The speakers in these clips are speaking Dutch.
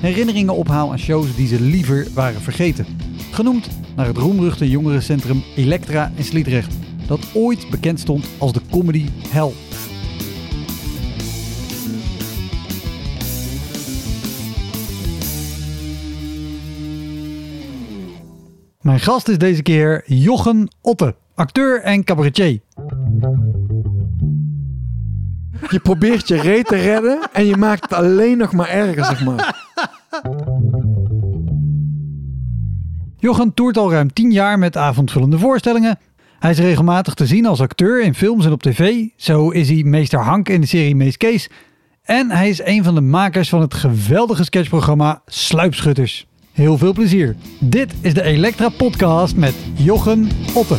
herinneringen ophaal aan shows die ze liever waren vergeten. Genoemd naar het roemruchte jongerencentrum Elektra in Sliedrecht, dat ooit bekend stond als de comedy hell. Mijn gast is deze keer Jochen Otte, acteur en cabaretier. Je probeert je reet te redden en je maakt het alleen nog maar erger, zeg maar. Jochen toert al ruim 10 jaar met avondvullende voorstellingen. Hij is regelmatig te zien als acteur in films en op tv. Zo is hij meester Hank in de serie Mees Kees. En hij is een van de makers van het geweldige sketchprogramma Sluipschutters. Heel veel plezier. Dit is de Elektra Podcast met Jochen Otte.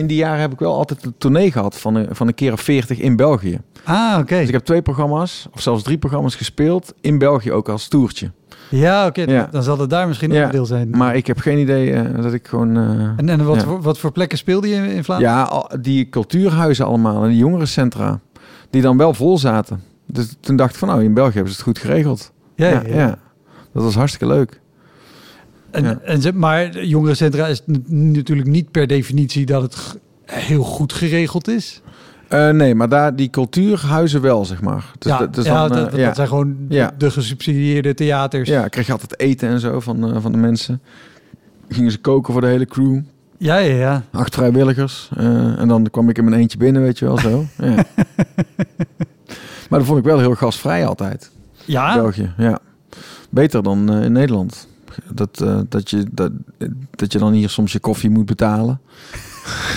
In die jaren heb ik wel altijd een tournee gehad van een, van een keer of 40 in België. Ah, oké. Dus ik heb twee programma's, of zelfs drie programma's gespeeld. In België ook als toertje. Ja, oké. Ja. Dan zal het daar misschien Ja, onderdeel zijn. Maar ik heb geen idee eh, dat ik gewoon... eh, En, en wat, Ja. voor, wat voor plekken speelde je in Vlaanderen? ja, al- die cultuurhuizen allemaal en die jongerencentra. Die dan wel vol zaten. Dus toen dacht ik van, nou, in België hebben ze het goed geregeld. ja, ja. Dat was hartstikke leuk. En, Ja. en maar jongerencentra is natuurlijk niet per definitie dat het heel goed geregeld is. Eh, nee, maar daar die cultuurhuizen wel, zeg maar. Dus ja, dat, dus ja, dan, eh, dat, dat ja. zijn gewoon Ja. de gesubsidieerde theaters. Ja, kreeg je altijd eten en zo van, eh, van de mensen. Gingen ze koken voor de hele crew. ja, ja. ja. Acht vrijwilligers. en dan kwam ik in mijn eentje binnen, weet je wel zo. Ja. maar dat vond ik wel heel gastvrij altijd. Ja? België, ja. Beter dan in Nederland. Dat, eh, dat, je, dat, dat je dan hier soms je koffie moet betalen.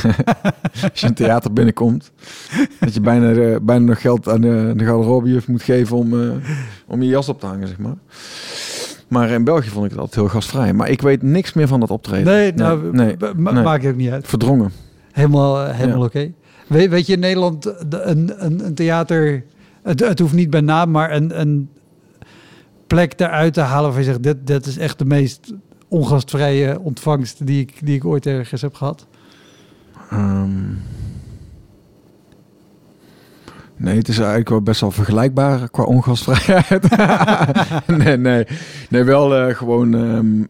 Als je een theater binnenkomt. Dat je bijna, eh, bijna nog geld aan de, de garderobejuf moet geven om, eh, om je jas op te hangen, zeg maar. Maar in België vond ik het altijd heel gastvrij. Maar ik weet niks meer van dat optreden. Nee, nou, nee, ma- maakt ook niet uit. Verdrongen. Helemaal, helemaal Ja. oké. Weet, weet je, in Nederland de- een, een, een theater... Het, het hoeft niet bij naam, maar een, een plek eruit te halen... waarvan je zegt, dit, dit is echt de meest ongastvrije ontvangst... die ik, die ik ooit ergens heb gehad. Ehm, nee, het is eigenlijk wel best wel vergelijkbaar qua ongastvrijheid. nee, nee, nee, wel eh, gewoon, ehm,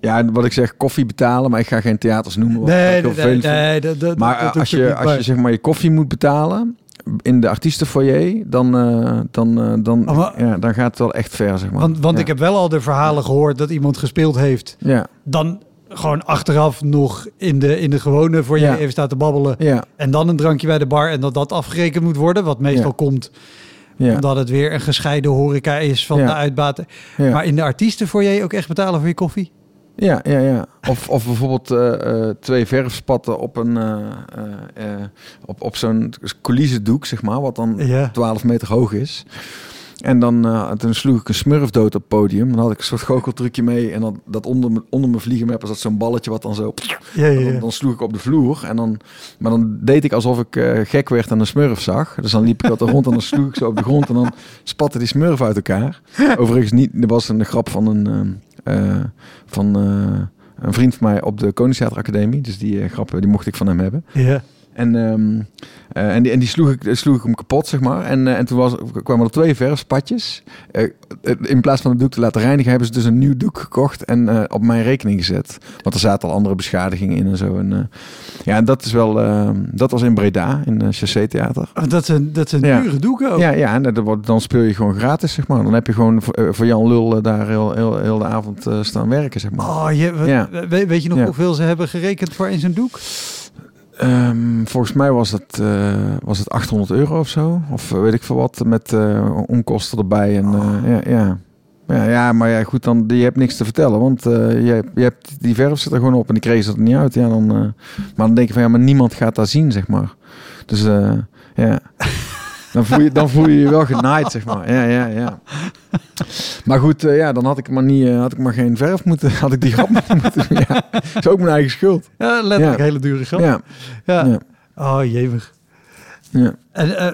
ja, wat ik zeg, koffie betalen, maar ik ga geen theaters noemen. Nee, nee, nee, dat, dat, Maar dat als je, als je zeg maar je koffie moet betalen in de artiestenfoyer, dan, eh, dan, eh, dan, Oh, maar- ja, dan gaat het wel echt ver, zeg maar. Want, want ja. ik heb wel al de verhalen gehoord dat iemand gespeeld heeft. Ja, Dan gewoon achteraf nog in de, in de gewone voor je Ja. even staat te babbelen. ja, En dan een drankje bij de bar en dat dat afgerekend moet worden. Wat meestal komt ja, omdat het weer een gescheiden horeca is van de uitbaten. Maar in de artiestenfoyer ook echt betalen voor je koffie? Ja, ja, ja. Of, of bijvoorbeeld eh, eh, twee verfspatten op een eh, op, op zo'n coulissendoek, zeg maar, wat dan Ja. 12 meter hoog is. En dan toen sloeg ik een smurf dood op het podium. Dan had ik een soort goocheltrucje mee. En dan dat onder, me, onder mijn vliegenmap was dat zo'n balletje wat dan zo... Ja, En Dan, dan sloeg ik op de vloer. En dan, maar dan deed ik alsof ik gek werd en een smurf zag. Dus dan liep ik wat er rond en dan sloeg ik zo op de grond. En dan spatte die smurf uit elkaar. Overigens niet, er was een grap van een, ehm, eh, van, eh, een vriend van mij op de Koningstheater Academie. Dus die eh, grappen die mocht ik van hem hebben. Ja. En, ehm, eh, en, die, en die sloeg ik, sloeg ik hem kapot, zeg maar. En, eh, en toen was, kwamen er twee verfspatjes. Eh, in plaats van het doek te laten reinigen, hebben ze dus een nieuw doek gekocht en op mijn rekening gezet. Want er zaten al andere beschadigingen in en zo. En, ja, en dat is wel, eh, dat was in Breda, in uh, Chassé Theater. Oh, dat zijn, dat zijn Ja. dure doeken ook. Ja, ja en dan, speel je gewoon gratis, zeg maar. Dan heb je gewoon voor, voor Jan Lul daar heel, heel, heel de avond staan werken, zeg maar. Oh, je, Ja. weet je nog Ja. hoeveel ze hebben gerekend voor in zijn doek? Ehm, volgens mij was het, eh, was het 800 euro of zo. Of eh, weet ik veel wat, met eh, onkosten erbij. En, eh, ja, ja. Ja, ja, maar ja, goed, dan, je hebt niks te vertellen. Want je, hebt, je hebt, die verf zit er gewoon op en die kregen ze er niet uit. Ja, dan, maar dan denk je van, ja, maar niemand gaat dat zien, zeg maar. Dus ja, dan voel, je, dan voel je je wel genaaid, zeg maar. Ja, ja, ja. Maar goed, eh, ja, dan had ik maar, niet, eh, had ik maar geen verf moeten, had ik die grap moeten doen. Ja, is ook mijn eigen schuld. Ja, letterlijk Ja. hele dure grap. Ja, Ja. ja, Oh, jevig. ja. En eh,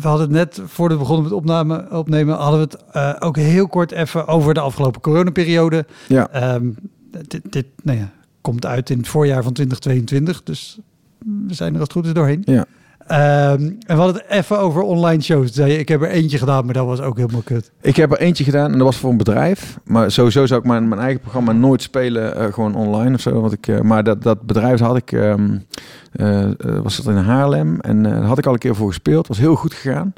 we hadden het net, voordat we begonnen met opname, opnemen, hadden we het ook heel kort even over de afgelopen coronaperiode. ja. Ehm, dit dit nou ja, komt uit in het voorjaar van 2022, dus we zijn er als het goed is doorheen. Ja. Ehm, en we hadden het even over online shows. Ik heb er eentje gedaan, maar dat was ook helemaal kut. Ik heb er eentje gedaan en dat was voor een bedrijf. Maar sowieso zou ik mijn, mijn eigen programma nooit spelen, eh, gewoon online of zo. Want ik, eh, maar dat, dat bedrijf had ik, eh, was het in Haarlem en daar had ik al een keer voor gespeeld. was heel goed gegaan.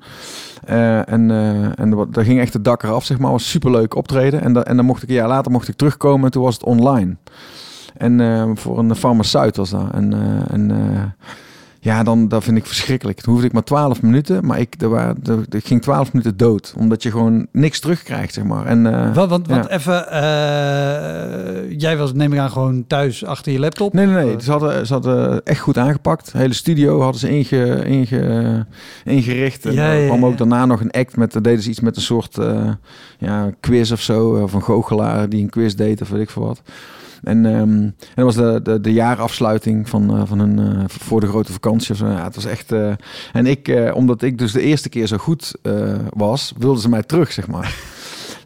En en daar ging echt het dak eraf, zeg maar. was superleuk optreden. En, da- en dan mocht ik een jaar later mocht ik terugkomen en toen was het online. En voor een farmaceut was dat. En, en ja, dan dat vind ik verschrikkelijk. Toen hoefde ik maar 12 minuten, maar ik, er waren, er, er ging 12 minuten dood. Omdat je gewoon niks terugkrijgt, zeg maar. En, eh, Want, want, even, eh, jij was neem ik aan gewoon thuis achter je laptop. Nee, nee, nee. Eh, Ze hadden, ze hadden echt goed aangepakt. De hele studio hadden ze inge, inge, ingericht. En Ja, er ja, kwam ook daarna nog een act met, deden ze iets met een soort eh, ja, quiz of zo. Of een goochelaar die een quiz deed of weet ik veel wat. En, ehm, en dat was de, de, de jaarafsluiting van, eh, van hun, eh, voor de grote vakantie. Of zo. Ja, het was echt... eh, en ik, omdat ik dus de eerste keer zo goed was, wilden ze mij terug, zeg maar.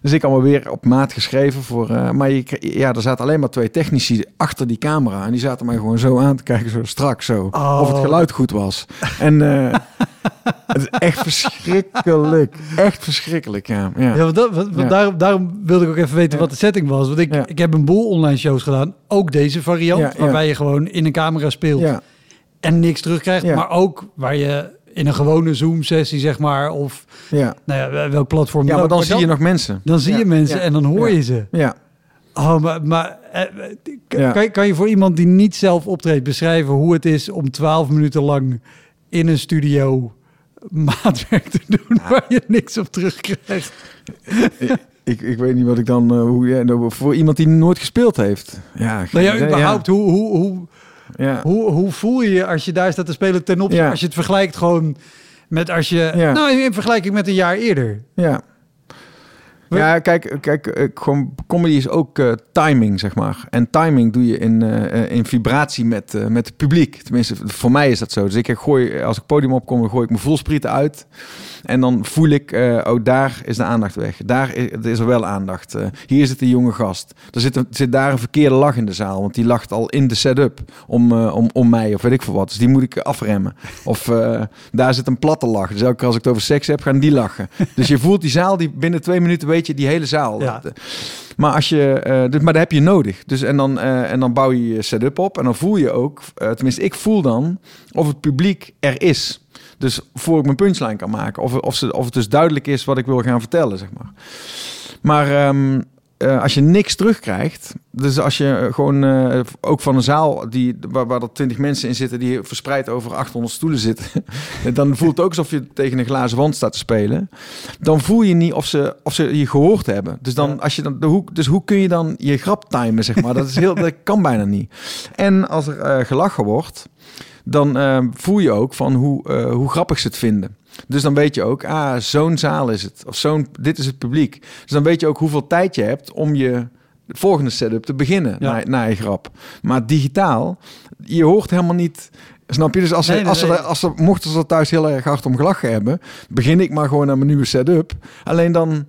Dus ik allemaal weer op maat geschreven voor. maar je, ja, er zaten alleen maar twee technici achter die camera. En die zaten mij gewoon zo aan te kijken, zo strak zo. Oh. Of het geluid goed was. En het is echt verschrikkelijk. Echt verschrikkelijk, ja. ja. Ja, want dat, want- want Ja. daarom, daarom wilde ik ook even weten Ja. wat de setting was. Want ik, ik heb een boel online shows gedaan. Ook deze variant, waarbij je gewoon in een camera speelt en niks terugkrijgt. Maar ook waar je in een gewone Zoom-sessie, zeg maar, of ja. nou ja, welk platform Ja, maar dan zie je nog mensen. Dan zie je mensen en dan hoor je ze. Ja. Oh, maar, maar eh, kan, je- kan je voor iemand die niet zelf optreedt beschrijven hoe het is om twaalf minuten lang in een studio maatwerk te doen waar je niks op terugkrijgt? Ik, ik weet niet wat ik dan... eh, hoe, ja, nou, voor iemand die nooit gespeeld heeft. Ja, Nou ja, ja, überhaupt, hoe, hoe, hoe, Ja. hoe, hoe voel je je als je daar staat te spelen ten opzichte, als je het vergelijkt gewoon met als je, nou in vergelijking met een jaar eerder. Ja. Ja, kijk, kijk eh, gewoon comedy is ook eh, timing, zeg maar. En timing doe je in, eh, in vibratie met, met het publiek. Tenminste, voor mij is dat zo. Dus ik gooi, als ik podium opkom, dan gooi ik mijn voelsprieten uit. En dan voel ik, oh, daar is de aandacht weg. Daar is, er is er wel aandacht. Hier zit een jonge gast. Er zit, zit daar een verkeerde lach in de zaal. Want die lacht al in de setup om, om, om mij of weet ik veel wat. Dus die moet ik afremmen. Of daar zit een platte lach. Dus elke als ik het over seks heb, gaan die lachen. Dus je voelt die zaal, die binnen twee minuten weet je die hele zaal. Ja. Maar, als je, eh, dus, maar dat heb je nodig. Dus, en, dan, eh, en dan bouw je je setup op. En dan voel je ook, eh, tenminste ik voel dan, of het publiek er is. Dus voor ik mijn punchline kan maken. Of, of, ze, of het dus duidelijk is wat ik wil gaan vertellen, zeg maar. Maar ehm, eh, als je niks terugkrijgt... Dus als je gewoon eh, ook van een zaal die, waar, waar er twintig mensen in zitten... die verspreid over 800 stoelen zitten... dan voelt het ook alsof je tegen een glazen wand staat te spelen. Dan voel je niet of ze, of ze je gehoord hebben. Dus, dan, als je dan, de hoe, dus hoe kun je dan je grap timen, zeg maar? Dat, is heel, dat kan bijna niet. En als er eh, gelachen wordt dan voel je ook van hoe, hoe grappig ze het vinden. Dus dan weet je ook, ah, zo'n zaal is het. Of zo'n, dit is het publiek. Dus dan weet je ook hoeveel tijd je hebt om je volgende setup te beginnen Ja. na, na je grap. Maar digitaal, je hoort helemaal niet... Snap je? Dus als, ze, Nee, nee, als, ze, nee. als ze, mochten ze er thuis heel erg hard om gelachen hebben... begin ik maar gewoon aan mijn nieuwe setup. Alleen dan...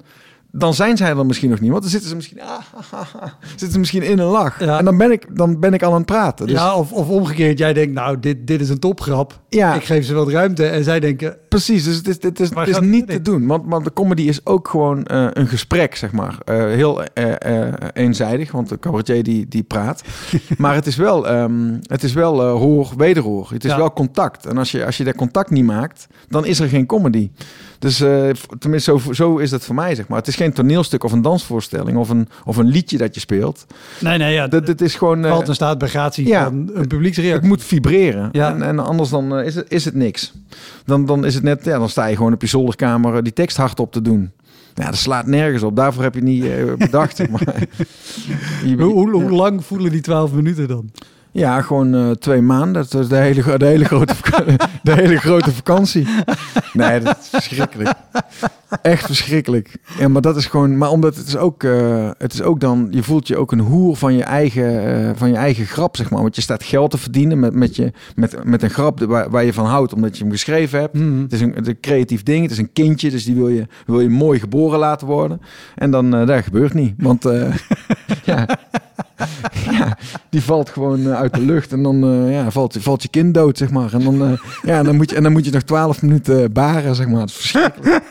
dan zijn zij er misschien nog niet. Want dan zitten ze misschien, ah, ah, ah, ah, zitten ze misschien in een lach. Ja. En dan ben, ik, dan ben ik al aan het praten. Dus ja, of, of omgekeerd, jij denkt, nou, dit, dit is een topgrap. Ja. Ik geef ze wat ruimte. En zij denken, Precies, dus het is, het het het niet te doen. Want, want de comedy is ook gewoon eh, een gesprek, zeg maar. Eh, heel eh, eenzijdig, want de cabaretier die, die praat. maar het is wel, ehm, het is wel hoor, wederhoor. Het is Ja. wel contact. En als je, als je dat contact niet maakt, dan is er geen comedy. Dus tenminste, zo, zo is het voor mij, zeg maar. Het is geen toneelstuk of een dansvoorstelling of een, of een liedje dat je speelt. nee, nee, ja, Dat, het is gewoon... valt en staat bij gratie ja. van een het publieksreactie. moet vibreren. Ja. En, en anders dan is, het, is het niks. Dan, dan is het net, ja, dan sta je gewoon op je zolderkamer eh, die tekst hardop te doen. Ja, dat slaat nergens op. Daarvoor heb je niet eh, bedacht. maar. Je- Hoe, lang voelen die 12 minuten dan? Ja, gewoon eh, twee maanden. Dat is de hele, de hele, grote, de hele grote vakantie. Nee, dat is verschrikkelijk. Echt verschrikkelijk. Ja, maar dat is gewoon... Maar omdat het is ook... eh, het is ook dan... Je voelt je ook een hoer van je eigen, eh, van je eigen grap, zeg maar. Want je staat geld te verdienen met, met, je, met, met een grap waar, waar je van houdt. Omdat je hem geschreven hebt. Mhm. Het is een, het is een creatief ding. Het is een kindje. Dus die wil je, wil je mooi geboren laten worden. En dan... dat gebeurt niet. Want... ja, ja, die valt gewoon eh, uit de lucht en dan eh, ja, valt, valt je kind dood, zeg maar. En dan, eh, ja, dan, moet je, en dan moet je nog twaalf minuten baren, zeg maar. Is verschrikkelijk.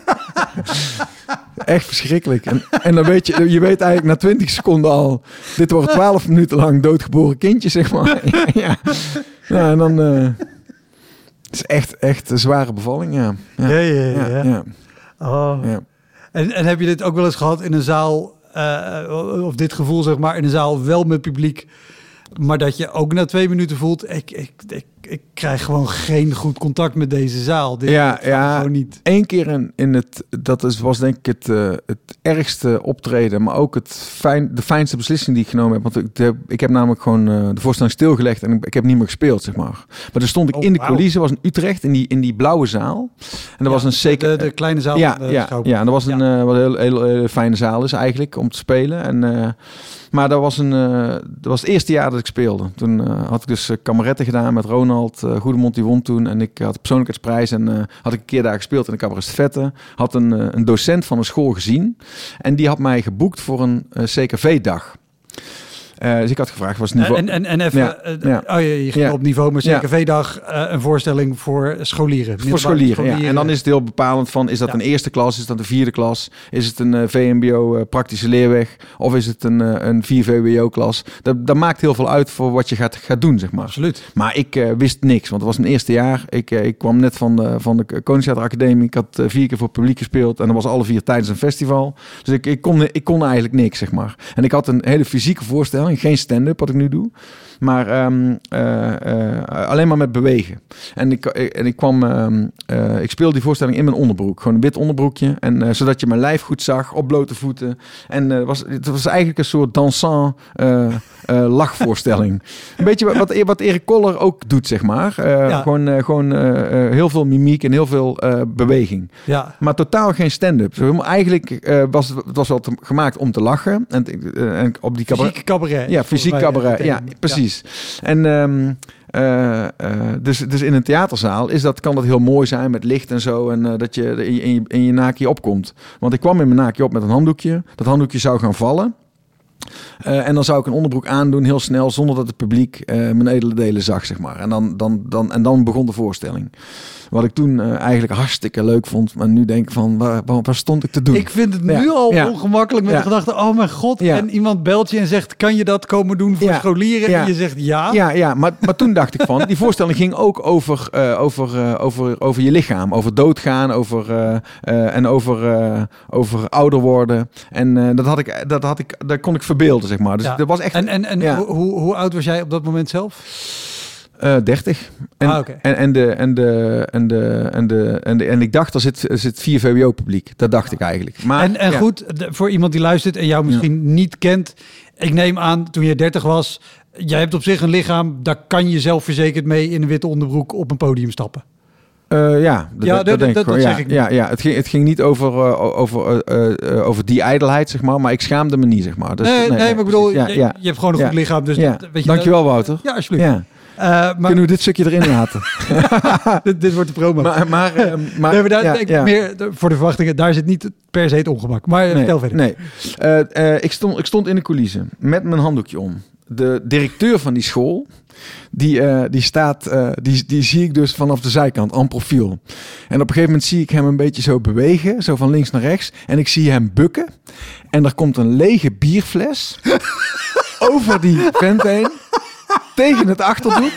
Echt verschrikkelijk. En, en dan weet je, je weet eigenlijk na 20 seconden al, dit wordt 12 minuten lang doodgeboren kindje, zeg maar. Ja, ja. ja en dan, eh, het is echt, echt een zware bevalling, ja. Ja, Ja, ja, ja. ja, ja, Oh. ja. En, en heb je dit ook wel eens gehad in een zaal, eh, of dit gevoel zeg maar, in een zaal wel met publiek, maar dat je ook na twee minuten voelt, ik, ik, ik, ik krijg gewoon geen goed contact met deze zaal. Dit Ja, gewoon niet. Eén keer in, in het, dat is, was denk ik het, eh, het ergste optreden, maar ook het fijn, de fijnste beslissing die ik genomen heb. Want ik, de, ik heb namelijk gewoon eh, de voorstelling stilgelegd en ik, ik heb niet meer gespeeld, zeg maar. Maar toen stond ik Oh, in de wauw. coulissen, was in Utrecht, in die, in die blauwe zaal. En er was Ja, een zeker... de, de kleine zaal. ja, ja, ja, en dat was een eh, wat heel, heel, heel fijne zaal is eigenlijk om te spelen. En, maar dat was, een, dat was het eerste jaar dat ik speelde. Toen had ik dus kameretten gedaan met Ronald eh Goedemond, die won toen. En ik had persoonlijkheidsprijs en eh, had ik een keer daar gespeeld in de cabaret Vette. Had een, eh, een docent van een school gezien. En die had mij geboekt voor een CKV-dag. Eh, dus ik had gevraagd, was het niveau... En, en, en even, Ja, eh, ja. oh je, je ging Ja. op niveau met Ja. CKV-dag eh, een voorstelling voor scholieren. Voor scholieren, ja. En dan is het heel bepalend van, is dat een eerste klas, is dat een vierde klas? Is het een eh, VMBO eh, praktische leerweg? Of is het een, eh, een 4 VWO-klas? Dat, dat maakt heel veel uit voor wat je gaat, gaat doen, zeg maar. Absoluut. Maar ik eh, wist niks, want het was mijn eerste jaar. Ik, eh, ik kwam net van de, van de Koningstheater Academie. Ik had eh, vier keer voor het publiek gespeeld. En dat was alle vier tijdens een festival. Dus ik, ik, kon, ik kon eigenlijk niks, zeg maar. En ik had een hele fysieke voorstelling. Geen stand-up, wat ik nu doe. Maar ehm, eh, eh, alleen maar met bewegen. En ik, en ik kwam... ehm, eh, ik speelde die voorstelling in mijn onderbroek. Gewoon een wit onderbroekje. En eh, zodat je mijn lijf goed zag, op blote voeten. En eh, was, het was eigenlijk een soort dansant eh, eh, lachvoorstelling. Een beetje wat, wat, Erik Koller ook doet, zeg maar. Eh, Ja. Gewoon, eh, gewoon eh, eh, heel veel mimiek en heel veel eh, beweging. Ja. Maar totaal geen stand-up. Helemaal- Eigenlijk eh, was het, was wel te- gemaakt om te lachen. En, eh, en op die cabaret... Fysiek cabaret. Ja, fysiek cabaret. Ja, meteen. En ehm, eh, eh, dus, dus in een theaterzaal is dat, kan dat heel mooi zijn met licht en zo. En eh, dat je, in je, in je naakje opkomt. Want ik kwam in mijn naakje op met een handdoekje. Dat handdoekje zou gaan vallen. Eh, en dan zou ik een onderbroek aandoen, heel snel, zonder dat het publiek eh, mijn edele delen zag, zeg maar. En dan, dan, dan, en dan begon de voorstelling. Wat ik toen eh, eigenlijk hartstikke leuk vond. Maar nu denk ik van, waar, waar, waar stond ik te doen? Ik vind het Ja, nu al ja. ongemakkelijk met Ja. de gedachte, oh mijn god. En iemand belt je en zegt, kan je dat komen doen voor scholieren? En je zegt ja. Ja, ja maar, maar toen dacht ik van, die voorstelling ging ook over, over, over, over je lichaam. Over doodgaan, over, en over, over ouder worden. En dat, had ik, dat, had ik, dat kon ik verbeelden, zeg maar. Dus Ja. dat was echt En, en, en Ja. hoe, hoe, oud was jij op dat moment zelf? eh 30. En, Ah, en, en, de, en, de, en, de, en, de, en, de, en ik dacht, er zit, er zit vier VWO-publiek. Dat dacht ik eigenlijk. Maar, en en ja. goed, voor iemand die luistert en jou misschien niet kent. Ik neem aan, toen je 30 was, jij hebt op zich een lichaam, daar kan je zelfverzekerd mee in een witte onderbroek op een podium stappen. Eh, ja, dat, Ja, dat, denk ik dat ja, zeg ik ja, ja, het ging, het ging niet over, o- over, eh, over die ijdelheid, zeg maar, maar ik schaamde me niet, zeg maar. Dus, nee, nee, maar ik bedoel, je, ja, ja. je hebt gewoon een goed lichaam. Dus dat, weet je, Dankjewel, Wouter. Ja, alsjeblieft. Ja. Maar Kunnen we dit stukje erin laten? dit, dit wordt de promo. maar, maar, maar, Nee, maar daar, ik- meer voor de verwachtingen, daar zit niet per se het ongemak. Maar vertel verder. nee. Ik, stond, ik stond in de coulissen met mijn handdoekje om. De directeur van die school, die, eh, die staat, eh, die, die zie ik dus vanaf de zijkant, aan profiel. En op een gegeven moment zie ik hem een beetje zo bewegen, zo van links naar rechts. En ik zie hem bukken. En er komt een lege bierfles over die vent heen, tegen het achterdoek.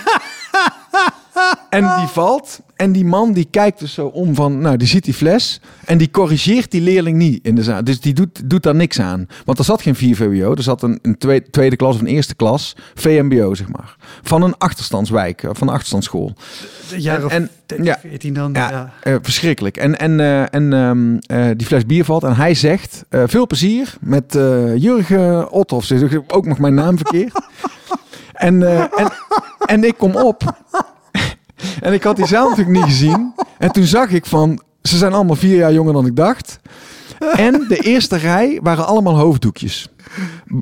En die valt. En die man die kijkt dus zo om van, nou, die ziet die fles. En die corrigeert die leerling niet in de zaal. Dus die doet, doet daar niks aan. Want er zat geen 4 VWO. Er zat een, een tweede, tweede klas of een eerste klas. VMBO, zeg maar. Van een achterstandswijk, eh, van een achterstandsschool. Of En- 13, ja. 14 dan. Ja, Ja. eh, verschrikkelijk. En, en, eh, en ehm, eh, die fles bier valt. En hij zegt, veel plezier met Jurgen zegt ook nog mijn naam verkeerd. en, en, en ik kom op. en ik had die zaal natuurlijk niet gezien. En toen zag ik van, ze zijn allemaal vier jaar jonger dan ik dacht. En de eerste rij waren allemaal hoofddoekjes.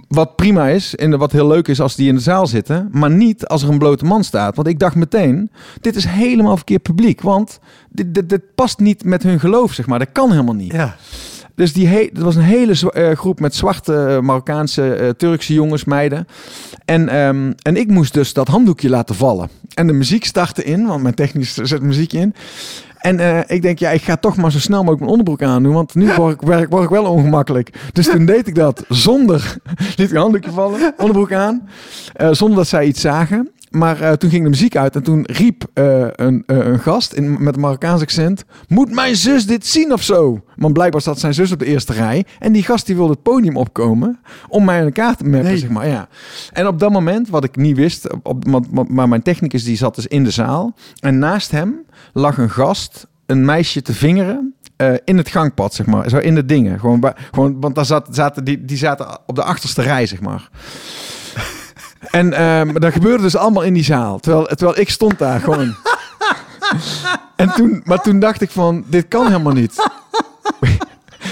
Wat prima is en wat heel leuk is als die in de zaal zitten. Maar niet als er een blote man staat. Want ik dacht meteen, dit is helemaal verkeerd publiek. Want dit, dit, dit past niet met hun geloof, zeg maar. Dat kan helemaal niet. ja. Dus die he dat was een hele eh, groep met zwarte eh, Marokkaanse, eh, Turkse jongens, meiden. En, ehm, en ik moest dus dat handdoekje laten vallen. En de muziek startte in, want mijn technisch zet muziek in. En ik denk, ja, ik ga toch maar zo snel mogelijk mijn onderbroek aandoen. Want nu word ik, word word ik wel ongemakkelijk. Dus toen deed ik dat zonder... liet ik handdoekje vallen, onderbroek aan. zonder dat zij iets zagen. Maar eh, toen ging de muziek uit en toen riep eh, een, eh, een gast in, met een Marokkaans accent... Moet mijn zus dit zien of zo? Want blijkbaar zat zijn zus op de eerste rij. En die gast die wilde het podium opkomen om mij in elkaar te mappen, Nee. zeg maar. Ja. En op dat moment, wat ik niet wist... Op, op- maar, mijn technicus die zat dus in de zaal. En naast hem lag een gast een meisje te vingeren... in het gangpad, zeg maar. Zo in de dingen. Gewoon, gewoon, want daar zat, zaten, die, die zaten op de achterste rij, zeg maar. En ehm, dat gebeurde dus allemaal in die zaal. Terwijl, terwijl ik stond daar gewoon. En toen, maar toen dacht ik van, dit kan helemaal niet.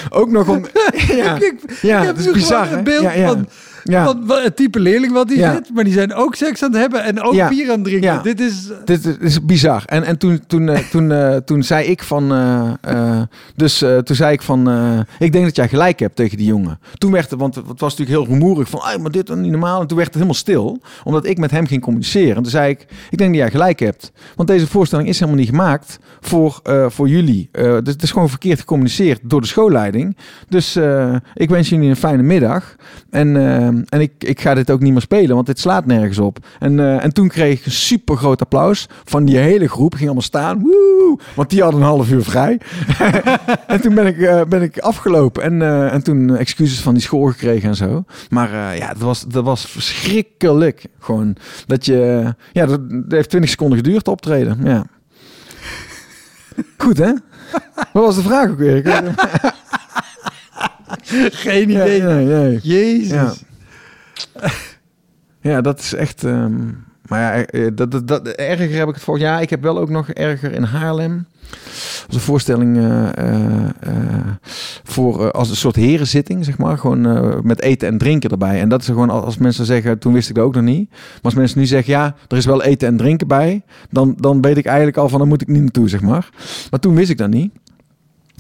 Ook nog om... Ja, Ik, ja ik heb dat is nu bizar, gewoon een beeld Ja, ja. van, ja. het type leerling wat die Ja. zit. Maar die zijn ook seks aan het hebben en ook Ja. bier aan het drinken. Dit is... Dit is- bizar. En, en toen, toen, eh, toen, eh, toen zei ik van... eh, dus toen zei ik van... ik denk dat jij gelijk hebt tegen die jongen. Toen werd het... Want het was natuurlijk heel rumoerig van... "Ai, maar dit is niet normaal. En toen werd het helemaal stil. Omdat ik met hem ging communiceren. En toen zei ik... Ik denk dat jij gelijk hebt. Want deze voorstelling is helemaal niet gemaakt voor, voor jullie. Dus het is gewoon verkeerd gecommuniceerd door de schoolleiding. Dus ik wens jullie een fijne middag. En, en ik, ik ga dit ook niet meer spelen, want dit slaat nergens op. En, eh, en toen kreeg ik een super groot applaus van die hele groep. Ging allemaal staan, woe, want die hadden een half uur vrij. en toen ben ik, eh, ben ik afgelopen en, eh, en toen excuses van die school gekregen en zo. Maar ja, dat was, dat was verschrikkelijk. Gewoon dat je, ja, dat, heeft 20 seconden geduurd te optreden. Ja. Goed hè? Wat was de vraag ook weer? Geen idee. nee, nee. Jezus. Ja. ja, dat is echt. ehm, maar ja, eh, dat, dat, erger heb ik het voor. Ja, ik heb wel ook nog erger in Haarlem. Was een voorstelling eh, eh, voor als een soort herenzitting, zeg maar. Gewoon met eten en drinken erbij. En dat is gewoon als mensen zeggen, toen wist ik dat ook nog niet. Maar als mensen nu zeggen, ja, er is wel eten en drinken bij, dan, dan weet ik eigenlijk al van, dan moet ik niet naartoe, zeg maar. Maar toen wist ik dat niet.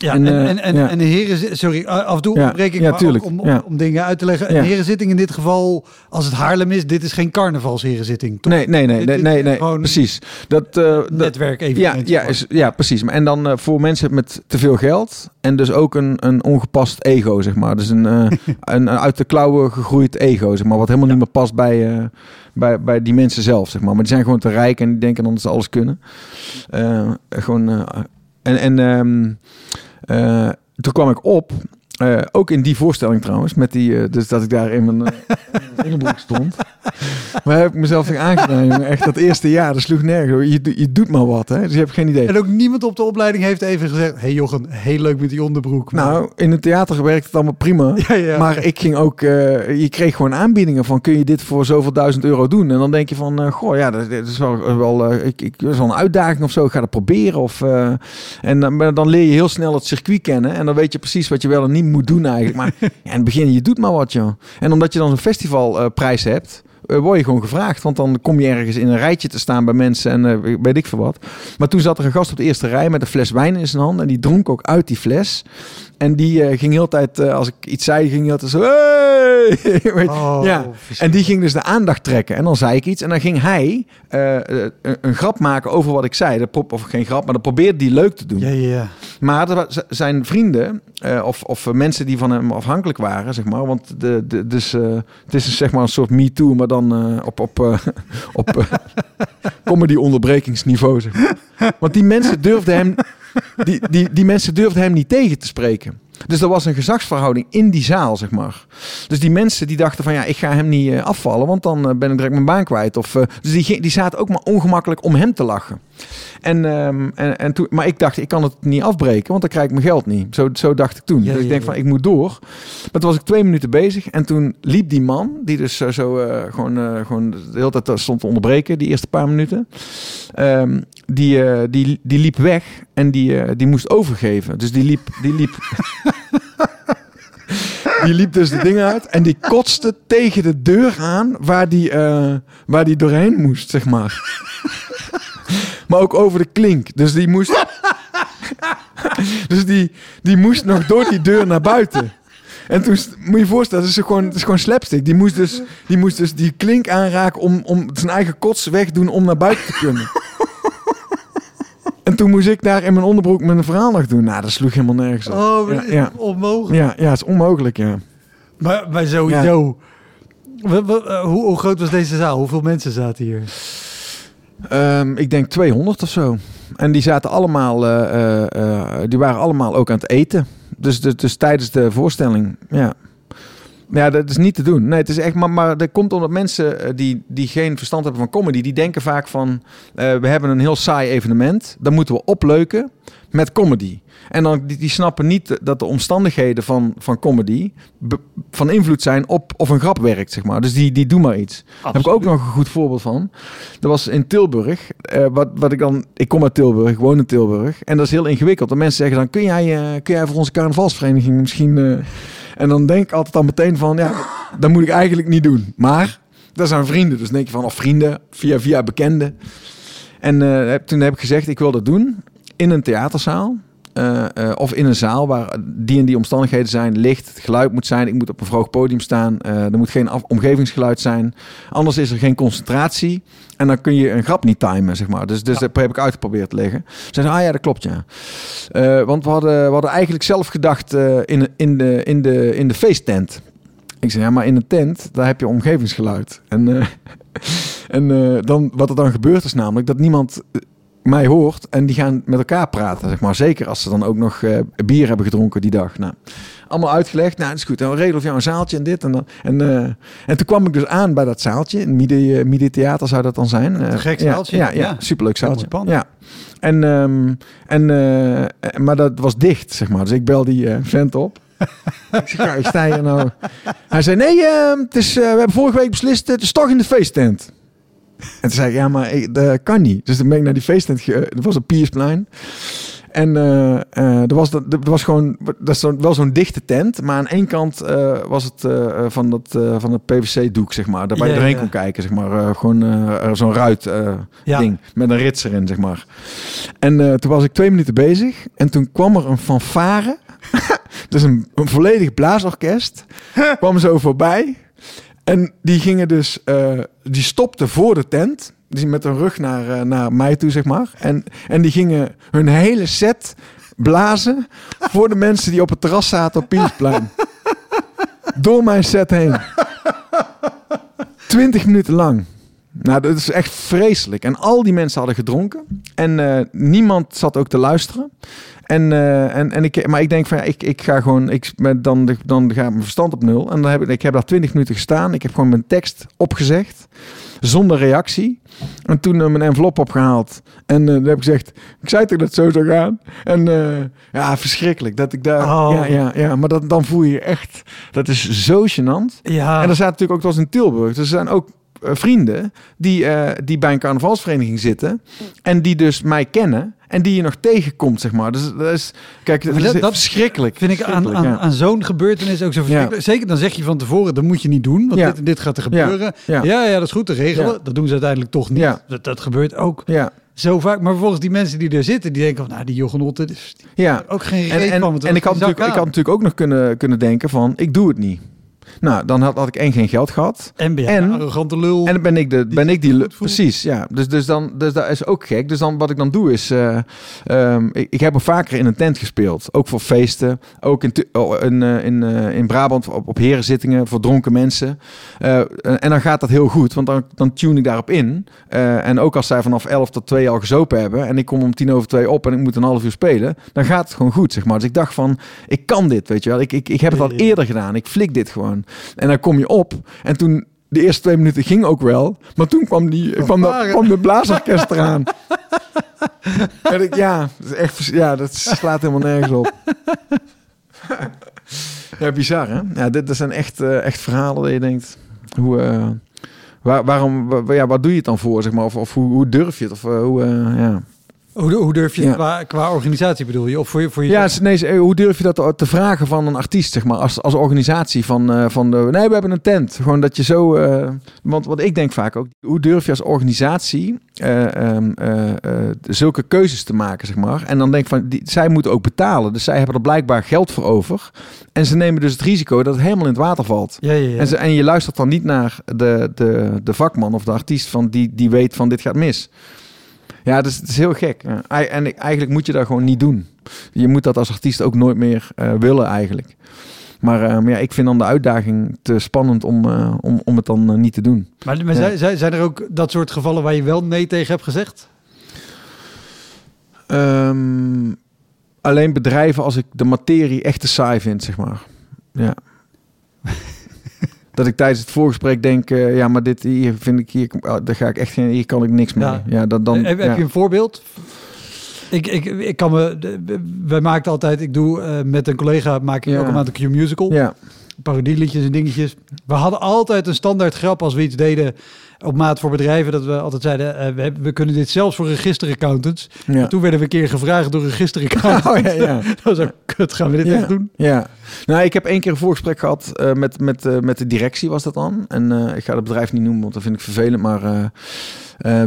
Ja, En, en, eh, en, en, ja. en de heren... Sorry, af en toe Ja, ontbreek ik ja, maar om, om, dingen uit te leggen. Een herenzitting in dit geval, als het Haarlem is, dit is geen carnavalsherenzitting. Toch? Nee, nee, nee, Dit nee, nee, nee, precies. Dat, eh, Netwerk even. Ja, ja, is, ja, precies. Maar En dan eh, voor mensen met te veel geld en dus ook een, een ongepast ego, zeg maar. Dus een, een, een uit de klauwen gegroeid ego, zeg maar. Wat helemaal niet meer past bij, bij, bij die mensen zelf, zeg maar. Maar die zijn gewoon te rijk en die denken dan dat ze alles kunnen. Gewoon... en en ehm, eh, toen kwam ik op... eh, ook in die voorstelling trouwens, met die, eh, dus dat ik daar in mijn onderbroek stond. Maar heb ik mezelf weer aangedaan. Echt dat eerste jaar, dat sloeg nergens. Je, doet- je doet maar wat, hè. Dus je hebt geen idee. En ook niemand op de opleiding heeft even gezegd... hey Jochen, heel leuk met die onderbroek. maar- Nou, in het theater werkt het allemaal prima. ja, ja. Maar ik ging ook, eh, je kreeg gewoon aanbiedingen van kun je dit voor zoveel duizend euro doen? En dan denk je van, eh, goh, ja, dat, dat is wel, wel, eh, ik, ik, dat is wel een uitdaging of zo. Ik ga dat proberen. Of, en dan, dan leer je heel snel het circuit kennen. En dan weet je precies wat je wel en niet moet doen eigenlijk. Maar ja, in het begin, je doet maar wat, joh. En omdat je dan een festivalprijs hebt, word je gewoon gevraagd. Want dan kom je ergens in een rijtje te staan bij mensen en eh, weet ik veel wat. Maar toen zat er een gast op de eerste rij met een fles wijn in zijn hand. En die dronk ook uit die fles. En die eh, ging heel tijd, eh, als ik iets zei, ging hij altijd zo... Hey! Oh, ja. En die ging dus de aandacht trekken. En dan zei ik iets. En dan ging hij eh, eh, een, een grap maken over wat ik zei. Dat of geen grap, maar dan probeerde hij leuk te doen. Ja, ja, ja. Maar zijn vrienden eh, of, of eh, mensen die van hem afhankelijk waren, zeg maar. Want de, de, dus, eh, het is zeg maar een soort me-too, maar dan eh, op, op, op comedy-onderbrekingsniveau, zeg. Want die mensen durfden hem, die, die, die mensen durfden hem niet tegen te spreken. Dus er was een gezagsverhouding in die zaal, zeg maar. Dus die mensen die dachten van ja, ik ga hem niet eh, afvallen, want dan eh, ben ik direct mijn baan kwijt. Of, eh, dus die, die zaten ook maar ongemakkelijk om hem te lachen. En, ehm, en, en toen, maar ik dacht, ik kan het niet afbreken, want dan krijg ik mijn geld niet. Zo, zo dacht ik toen. Ja, dus ik denk ja. van, ik moet door. Maar toen was ik twee minuten bezig en toen liep die man, die dus zo gewoon, gewoon de hele tijd stond te onderbreken, die eerste paar minuten. ehm, die, die, die liep weg en die, eh, die moest overgeven. Dus die liep... Die liep Die liep dus de dingen uit en die kotste tegen de deur aan waar die, eh, waar die doorheen moest, zeg maar. maar ook over de klink. Dus die moest. dus die, die moest nog door die deur naar buiten. En toen moet je je voorstellen, het is gewoon, het is gewoon slapstick. Die moest dus die, moest dus die klink aanraken om, om zijn eigen kots wegdoen om naar buiten te kunnen. En toen moest ik daar in mijn onderbroek mijn verhaal nog doen. Nou, dat sloeg helemaal nergens op. Oh, ja, ja. onmogelijk. Ja, ja, het is onmogelijk, ja. Maar, maar sowieso. Eh, hoe, hoe groot was deze zaal? Hoeveel mensen zaten hier? Ehm, ik denk 200 of zo. En die zaten allemaal, eh, eh, die waren allemaal ook aan het eten. Dus, dus, dus tijdens de voorstelling, ja. Ja, dat is niet te doen. Nee, het is echt, maar, maar dat komt omdat mensen eh, die, die geen verstand hebben van comedy, die denken vaak van, eh, we hebben een heel saai evenement, dan moeten we opleuken met comedy. En dan, die, die snappen niet dat de omstandigheden van, van comedy be- van invloed zijn op of een grap werkt, zeg maar. Dus die, die doen maar iets. Daar heb ik ook nog een goed voorbeeld van. Dat was in Tilburg. eh, wat, wat ik dan, ik kom uit Tilburg, ik woon in Tilburg. En dat is heel ingewikkeld. En mensen zeggen dan, kun jij, kun jij voor onze carnavalsvereniging misschien... en dan denk ik altijd al meteen van, ja, dat moet ik eigenlijk niet doen. Maar, dat zijn vrienden. Dus denk je van, of vrienden, via, via bekenden. En eh, toen heb ik gezegd, ik wil dat doen in een theaterzaal. Eh, eh, of in een zaal waar die en die omstandigheden zijn. Licht, het geluid moet zijn. Ik moet op een vroeg podium staan. eh, er moet geen omgevingsgeluid zijn. Anders is er geen concentratie. En dan kun je een grap niet timen, zeg maar. Dus, dus dat heb ik uitgeprobeerd te leggen. Ze zeiden, ah ja, dat klopt, ja. Want we hadden, we hadden eigenlijk zelf gedacht in, in, de, in, de, in de feesttent. Ik zei, ja, maar in een tent, daar heb je omgevingsgeluid. En, en dan, wat er dan gebeurt is namelijk dat niemand mij hoort en die gaan met elkaar praten, zeg maar. Zeker als ze dan ook nog eh, bier hebben gedronken die dag. Nou, allemaal uitgelegd. Nou, dat is goed. Dan we voor jou een zaaltje en dit en dan. En, eh, en toen kwam ik dus aan bij dat zaaltje. In Midi, Midi Theater zou dat dan zijn. Eh, Een gek ja, zaaltje. Ja, ja, Ja. superleuk zaaltje. Ja. En, ehm, en, eh, maar dat was dicht, zeg maar. Dus ik bel die eh, vent op. ik zeg, ja, ik sta hier nou. Hij zei, nee, ehm, het is, eh, we hebben vorige week beslist, het is toch in de feesttent. En toen zei ik, ja, maar ik, dat kan niet. Dus dan ben ik naar die feesttent, ge- dat was op Piersplein. En eh, eh, er, was, dat- er was gewoon, dat is wel zo'n dichte tent, maar aan één kant eh, was het eh, van, dat, eh, van het PVC-doek, zeg maar. Daar waar je doorheen kon kijken, zeg maar. Eh, gewoon eh, zo'n ruit eh, Ja. ding met een rits erin, zeg maar. En eh, toen was ik twee minuten bezig en toen kwam er een fanfare. dus een, een volledig blaasorkest kwam zo voorbij. En die gingen dus, eh, die stopten voor de tent. Die met hun rug naar, eh, naar mij toe, zeg maar. En, en die gingen hun hele set blazen voor de mensen die op het terras zaten op Piersplein. Door mijn set heen. Twintig minuten lang. Nou, dat is echt vreselijk. En al die mensen hadden gedronken. En eh, niemand zat ook te luisteren. En, eh, en, en ik, maar ik denk van ja, ik, ik ga gewoon, ik, dan, dan gaat mijn verstand op nul. En dan heb ik, ik heb daar twintig minuten gestaan. Ik heb gewoon mijn tekst opgezegd. Zonder reactie. En toen eh, mijn envelop opgehaald. En dan heb ik gezegd, ik zei toch dat het zo zou gaan. En ja, verschrikkelijk. Dat ik daar, Oh. ja, ja, ja. Maar dat, dan voel je je echt, dat is zo gênant. Ja. En er zaten natuurlijk ook, het was in Tilburg, dus er zijn ook vrienden die, eh, die bij een carnavalsvereniging zitten. En die dus mij kennen. En die je nog tegenkomt, zeg maar. Dus dat is, kijk, dat, is dat- dat verschrikkelijk. Vind ik aan, aan, Verschrikkelijk, ja. aan zo'n gebeurtenis ook zo verschrikkelijk. Zeker dan zeg je van tevoren, dat moet je niet doen. Want Ja. dit, en dit gaat er gebeuren. Ja. Ja, ja, dat is goed te regelen. Ja. Dat doen ze uiteindelijk toch niet. Ja. Dat, dat gebeurt ook Ja, zo vaak. Maar vervolgens die mensen die er zitten, die denken van, nou, die jongenotten, die ja. ook geen En, reet en, van. want en ik, had natuurlijk, ik had natuurlijk ook nog kunnen, kunnen denken van, ik doe het niet. Nou, dan had, had ik één geen geld gehad. En ben en- een arrogante lul. En dan ben ik, de, ben ik die... voelt. Precies, ja. Dus, dus, dan, dus dat is ook gek. Dus dan wat ik dan doe is... eh, ehm, ik, ik heb al vaker in een tent gespeeld. Ook voor feesten. Ook in, oh, in, eh, in, eh, in Brabant op, op herenzittingen voor dronken mensen. En dan gaat dat heel goed. Want dan, dan tune ik daarop in. En ook als zij vanaf 11 tot 2 al gezopen hebben... en ik kom om tien over twee op en ik moet een half uur spelen... dan gaat het gewoon goed, zeg maar. Dus ik dacht van, ik kan dit, weet je wel. Ik, ik, ik heb het al eerder gedaan. Ik flik dit gewoon. En dan kom je op en toen... De eerste twee minuten ging ook wel. Maar toen kwam, die, kwam, de, varen. kwam de blaasorkest eraan. En ik, ja, dat, is echt, ja, dat slaat helemaal nergens op. ja, bizar hè? Ja, dit, dit zijn echt, eh, echt verhalen dat je denkt... Hoe, eh, waar, waarom, wa- ja, wat doe je het dan voor, zeg maar? Of, of hoe, hoe durf je het? Of eh, hoe, ja... Hoe, hoe durf je Ja. qua, qua organisatie bedoel je? Of voor je, voor je Ja, nee, hoe durf je dat te- vragen van een artiest, zeg maar, als, als organisatie van, eh, van de, nee, we hebben een tent. Gewoon dat je zo, eh, want wat ik denk vaak ook, hoe durf je als organisatie eh, ehm, eh, eh, zulke keuzes te maken, zeg maar. En dan denk ik van, die, zij moeten ook betalen, dus zij hebben er blijkbaar geld voor over. En ze nemen dus het risico dat het helemaal in het water valt. Ja, ja, ja. En, ze, en je luistert dan niet naar de, de, de vakman of de artiest van die, die weet van dit gaat mis. Ja, dus het is heel gek. Ja. En ik- eigenlijk moet je dat gewoon niet doen. Je moet dat als artiest ook nooit meer eh, willen eigenlijk. Maar, eh, maar ja, ik vind dan de uitdaging te spannend om, eh, om, om het dan eh, niet te doen. Maar, maar Ja. zijn, zijn- zijn er ook dat soort gevallen waar je wel nee tegen hebt gezegd? Ehm, alleen bedrijven als ik de materie echt te saai vind, zeg maar. Ja. dat ik tijdens het voorgesprek denk, eh, ja, maar dit hier vind ik hier, oh, daar ga ik echt geen, hier kan ik niks mee. Ja. Ja, dat dan. heb, ja. heb je een voorbeeld? Ik, ik, ik kan me... Wij maakten altijd... Ik doe eh, met een collega maak ik Ja. ook een een Q-musical. Ja, Parodieliedjes en dingetjes. We hadden altijd een standaard grap als we iets deden op maat voor bedrijven. Dat we altijd zeiden, eh, we, hebben- we kunnen dit zelfs voor registeraccountants. ja. En toen werden we een keer gevraagd door registeraccountants. Oh ja, ja. dat was ook kut, gaan we dit echt doen? Ja, nou, ik heb één keer een voorgesprek gehad eh, met, met, eh, met de directie, was dat dan. En ik ga het bedrijf niet noemen, want dat vind ik vervelend. Maar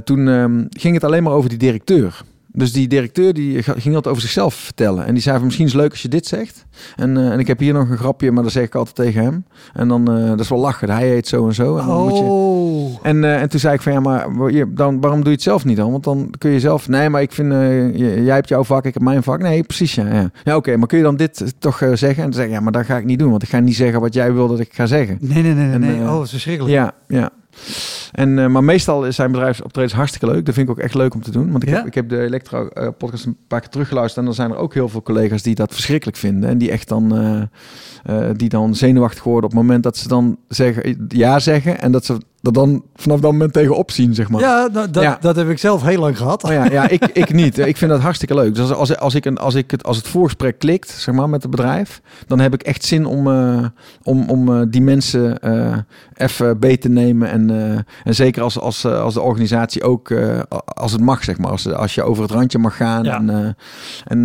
toen ehm, ging het alleen maar over die directeur. Dus die directeur die ging dat over zichzelf vertellen. En die zei van misschien is het leuk als je dit zegt. En, eh, en ik heb hier nog een grapje, maar dat zeg ik altijd tegen hem. En dan, eh, dat is wel lachen, hij heet zo en zo. En dan moet je... Oh. En, eh, en toen zei ik van ja, maar je- dan, waarom doe je het zelf niet dan? Want dan kun je zelf. Nee, maar ik vind, jij hebt jouw vak, ik heb mijn vak. Nee, precies ja. Ja, ja oké, maar kun je dan dit toch zeggen? En dan zeg ik ja, maar dat ga ik niet doen, want ik ga niet zeggen wat jij wil dat ik ga zeggen. Nee, nee, nee, nee. En, nee. oh, dat is verschrikkelijk. Ja, ja. En, eh, maar meestal zijn bedrijfsoptredens hartstikke leuk. Dat vind ik ook echt leuk om te doen. Want ik, Ja? heb, ik heb de Elektro-podcast een paar keer teruggeluisterd. En dan zijn er ook heel veel collega's die dat verschrikkelijk vinden. En die echt dan, eh, eh, die dan zenuwachtig worden op het moment dat ze dan zeggen, ja zeggen. En dat ze er dan vanaf dat moment tegenop zien, zeg maar. Ja, nou, dat, Ja. dat heb ik zelf heel lang gehad. Oh ja, ja ik, ik niet. Ik vind dat hartstikke leuk. Dus als, als, ik een, als, ik het, als het voorgesprek klikt, zeg maar, met het bedrijf, dan heb ik echt zin om, eh, om, om eh, die mensen eh, even beter te nemen. En, en zeker als, als, als de organisatie ook, als het mag, zeg maar. Als, als je over het randje mag gaan. Ja. En, en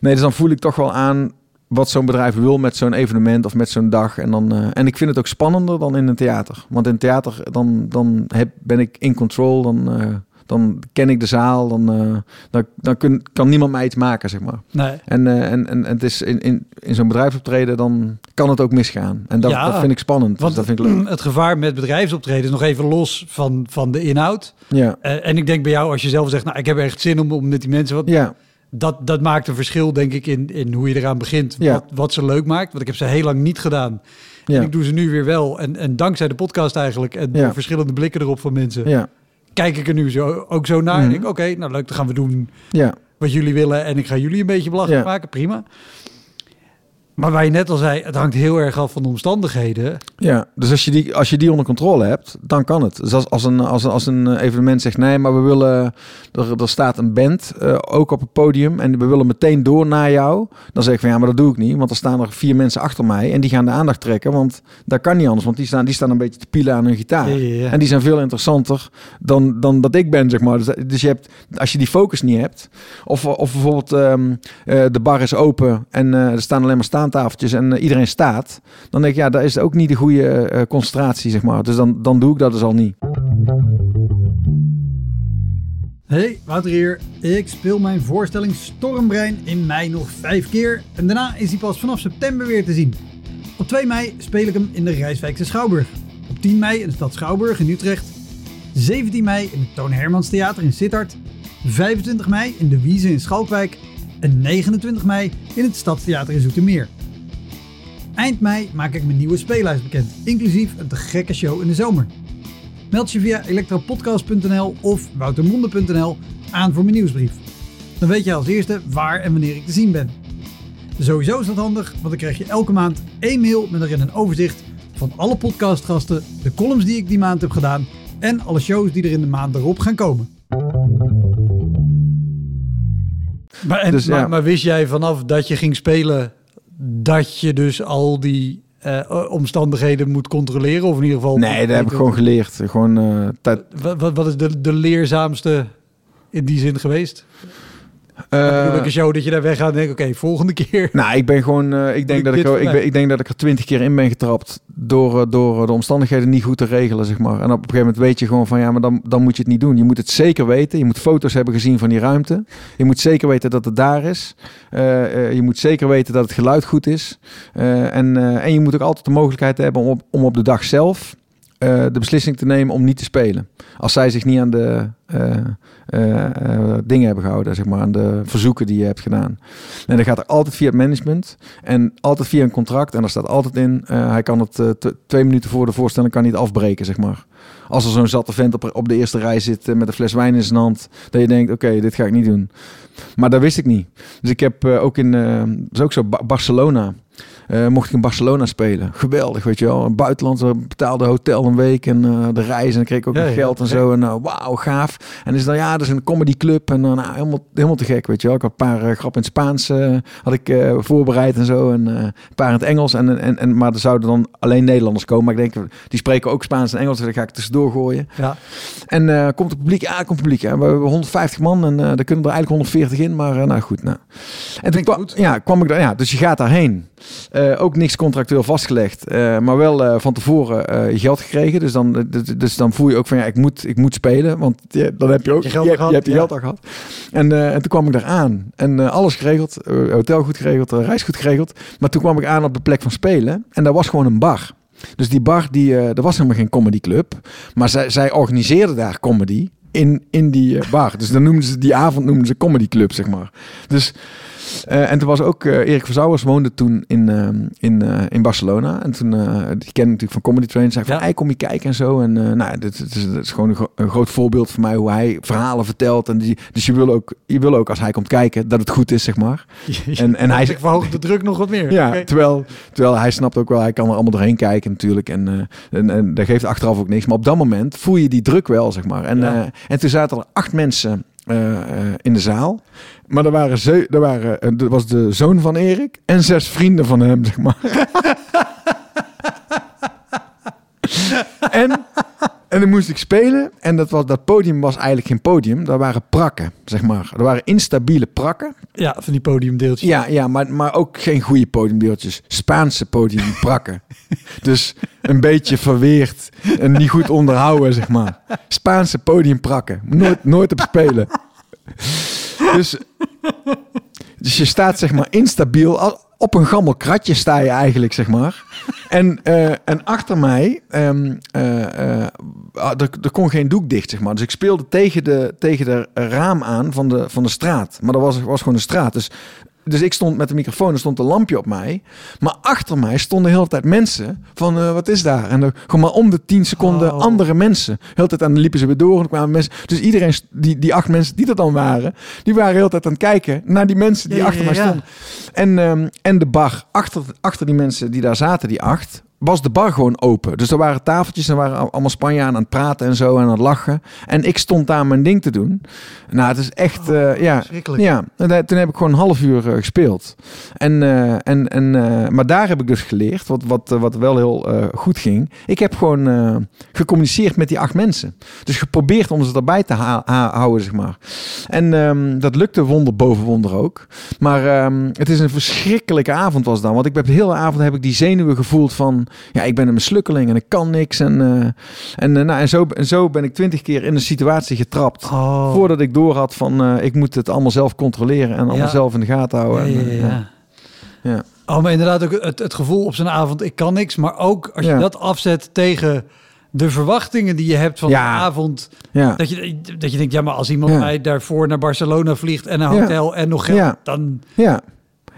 nee, dus dan voel ik toch wel aan wat zo'n bedrijf wil met zo'n evenement of met zo'n dag. En, dan, eh, en ik vind het ook spannender dan in een theater. Want in een theater dan, dan heb, ben ik in control. Dan, eh, dan ken ik de zaal. Dan, eh, dan, dan kun, kan niemand mij iets maken, zeg maar. Nee. En, en, en, het is in, in, in zo'n bedrijfsoptreden, dan kan het ook misgaan. En dat, Ja, dat vind ik spannend. Want dus dat vind ik leuk. het gevaar met bedrijfsoptreden is nog even los van, van de inhoud. Ja, en ik denk bij jou, als je zelf zegt, nou, ik heb echt zin om, om met die mensen wat... ja, Dat, dat maakt een verschil, denk ik, in, in hoe je eraan begint. Ja. Wat, wat ze leuk maakt. Want ik heb ze heel lang niet gedaan. En ik doe ze nu weer wel. En, en dankzij de podcast eigenlijk. En Ja. door verschillende blikken erop van mensen. ja, Kijk ik er nu zo, ook zo naar. En Mhm. denk, oké, nou leuk, dan gaan we doen ja, wat jullie willen. En ik ga jullie een beetje belachelijk maken. Prima. Maar waar je net al zei, het hangt heel erg af van de omstandigheden. Ja, dus als je die, als je die onder controle hebt, dan kan het. Dus als, als, een, als, als een evenement zegt nee, maar we willen, er, er staat een band uh, ook op het podium en we willen meteen door naar jou, dan zeg ik van ja, maar dat doe ik niet, want er staan er vier mensen achter mij en die gaan de aandacht trekken, want dat kan niet anders, want die staan, die staan een beetje te pielen aan hun gitaar. Ja, ja, ja. En die zijn veel interessanter dan, dan dat ik ben, zeg maar. Dus, dus je hebt, als je die focus niet hebt, of, of bijvoorbeeld um, uh, de bar is open en uh, er staan alleen maar staantafeltjes en uh, iedereen staat, dan denk ik ja, dat is ook niet de goede uh, concentratie, zeg maar. Dus dan, dan doe ik dat dus al niet. Hey, Wouter hier. Ik speel mijn voorstelling Stormbrein in mei nog vijf keer en daarna is hij pas vanaf september weer te zien. Op 2 mei speel ik hem in de Rijswijkse Schouwburg. Op 10 mei in de stad Schouwburg in Utrecht. 17 mei in het Toon Hermans Theater in Sittard. 25 mei in de Wiese in Schalkwijk. En 29 mei in het Stadstheater in Zoetermeer. Eind mei maak ik mijn nieuwe speellijst bekend, inclusief een te gekke show in de zomer. Meld je via elektropodcast.nl of woutermonde.nl aan voor mijn nieuwsbrief. Dan weet je als eerste waar en wanneer ik te zien ben. Sowieso is dat handig, want dan krijg je elke maand één mail met erin een overzicht van alle podcastgasten, de columns die ik die maand heb gedaan en alle shows die er in de maand erop gaan komen. Maar, en, Dus, ja. maar, maar wist jij vanaf dat je ging spelen dat je dus al die eh, omstandigheden moet controleren? Of in ieder geval... Nee, dat heb ik gewoon geleerd. Gewoon eh, tijd. Wat, wat, wat is de, de leerzaamste in die zin geweest? Eh, Uh, een show dat je daar weggaat en denkt, oké, volgende keer. Nou, ik ben gewoon. eh, ik, denk dat ik, er- ik, ben, ik denk dat ik er twintig keer in ben getrapt. Door, eh, door de omstandigheden niet goed te regelen, zeg maar. En op een gegeven moment weet je gewoon van ja, maar dan, dan moet je het niet doen. Je moet het zeker weten. Je moet foto's hebben gezien van die ruimte. Je moet zeker weten dat het daar is. Eh, eh, je moet zeker weten dat het geluid goed is. Eh, en, eh, en je moet ook altijd de mogelijkheid hebben om op, om op de dag zelf. Eh, de beslissing te nemen om niet te spelen. Als zij zich niet aan de eh, eh, dingen hebben gehouden, zeg maar, aan de verzoeken die je hebt gedaan. En dan gaat er altijd via het management en altijd via een contract. En daar staat altijd in, hij kan het twee minuten voor de voorstelling kan hij het afbreken, zeg maar. Als er zo'n zatte vent op, op de eerste rij zit met een fles wijn in zijn hand, dat je denkt, oké, dit ga ik niet doen. Maar dat wist ik niet. Dus ik heb ook in, dat is ook zo, Ba- Barcelona. Eh, mocht ik in Barcelona spelen. Geweldig, weet je wel. Een buitenland, we betaalden hotel een week en eh, de reis. En dan kreeg ik ook Ja, nog ja, geld en zo. En eh, wauw, gaaf. En is dan, ja, dat is een comedyclub. En dan nou, helemaal, helemaal te gek, weet je wel. Ik had een paar grappen in het Spaans had ik, voorbereid en zo. En een paar in het Engels. En, en, en, maar er zouden dan alleen Nederlanders komen. Maar ik denk, die spreken ook Spaans en Engels. Dus daar ga ik tussendoor gooien. Ja. En komt het publiek? Ja, komt het publiek. Ja. We hebben 150 man en er kunnen er eigenlijk 140 in. Maar nou goed, nou. En toen kwam, ja, kwam ik daar. Ja, dus je gaat daarheen. Eh, ook niks contractueel vastgelegd. eh, maar wel eh, van tevoren geld gekregen. Dus dan, dus, dan voel je ook van ja, ik moet, ik moet spelen. Want dan heb je ook Je geld je, gehad, je hebt je ja. geld al gehad. En, en toen kwam ik daar aan. En alles geregeld. hotel goed geregeld. reis goed geregeld. Maar toen kwam ik aan op de plek van spelen. En daar was gewoon een bar. Dus die bar, die, er was helemaal geen comedyclub. Maar zij, zij organiseerden daar comedy in, in die bar. Dus dan noemden ze die avond noemden ze comedy club, zeg maar. Dus eh, en toen was ook eh, Erik Verzouwers woonde toen in, ehm, in, eh, in Barcelona. En toen, die kende natuurlijk van Comedy Train. Zei van, Ja. hey, kom je kijken en zo. En nou, dit, dit is, dit is gewoon een, gro- een groot voorbeeld voor mij hoe hij verhalen vertelt. En die, dus je wil, ook, je wil ook als hij komt kijken dat het goed is, zeg maar. En, en hij ik verhoog de druk nog wat meer. ja, terwijl, terwijl hij snapt ook wel, hij kan er allemaal doorheen kijken natuurlijk. En, en, en dat geeft achteraf ook niks. Maar op dat moment voel je die druk wel, zeg maar. En, Ja. en toen zaten er acht mensen in de zaal. Maar er waren, ze, er waren er was de zoon van Erik en zes vrienden van hem, zeg maar. en, en dan moest ik spelen. En dat, was, dat podium was eigenlijk geen podium. Dat waren prakken, zeg maar. Er waren instabiele prakken. Ja, van die podiumdeeltjes. Ja, ja maar, maar ook geen goede podiumdeeltjes. Spaanse podiumprakken. dus een beetje verweerd en niet goed onderhouden, zeg maar. Spaanse podiumprakken. Nooit, nooit op spelen. Dus, dus je staat zeg maar instabiel. Op een gammel kratje sta je eigenlijk, zeg maar. En, eh, en achter mij, er, er kon geen doek dicht, zeg maar. Dus ik speelde tegen de, tegen de raam aan van de, van de straat. Maar dat was, was gewoon een straat. Dus dus ik stond met de microfoon, er stond een lampje op mij. Maar achter mij stonden de hele tijd mensen van, eh, wat is daar? En er, gewoon maar om de tien seconden Oh. andere mensen. De hele tijd, dan liepen ze weer door en er kwamen mensen. Dus iedereen, die, die acht mensen die er dan waren, die waren de hele tijd aan het kijken naar die mensen die Ja, achter ja, mij ja. stonden. En, ehm, en de bar, achter, achter die mensen die daar zaten, die acht, was de bar gewoon open. Dus er waren tafeltjes en waren al- allemaal Spanjaarden aan het praten en zo en aan het lachen. En ik stond daar mijn ding te doen. Nou, het is echt, eh, ja, ja, toen heb ik gewoon een half uur eh, gespeeld. En, eh, en, en, maar daar heb ik dus geleerd, wat, wat, wat wel heel goed ging. Ik heb gewoon gecommuniceerd met die acht mensen. Dus geprobeerd om ze erbij te houden, zeg maar. En ehm, dat lukte wonder boven wonder ook. Maar ehm, het is een verschrikkelijke avond was dan. Want ik heb de hele avond heb ik die zenuwen gevoeld van... Ja, ik ben een mislukkeling en ik kan niks. En, eh, en, eh, nou, en, zo, en zo ben ik twintig keer in een situatie getrapt. Oh. Voordat ik door had van eh, ik moet het allemaal zelf controleren en allemaal Ja. zelf in de gaten houden. ja, En, ja. Ja. Oh, maar inderdaad ook het, het gevoel op zo'n avond, ik kan niks. Maar ook als je dat afzet tegen de verwachtingen die je hebt van Ja. de avond. ja. Dat je, dat je denkt, ja, maar als iemand Ja. mij daarvoor naar Barcelona vliegt en een hotel en nog geld, Ja. dan, ja.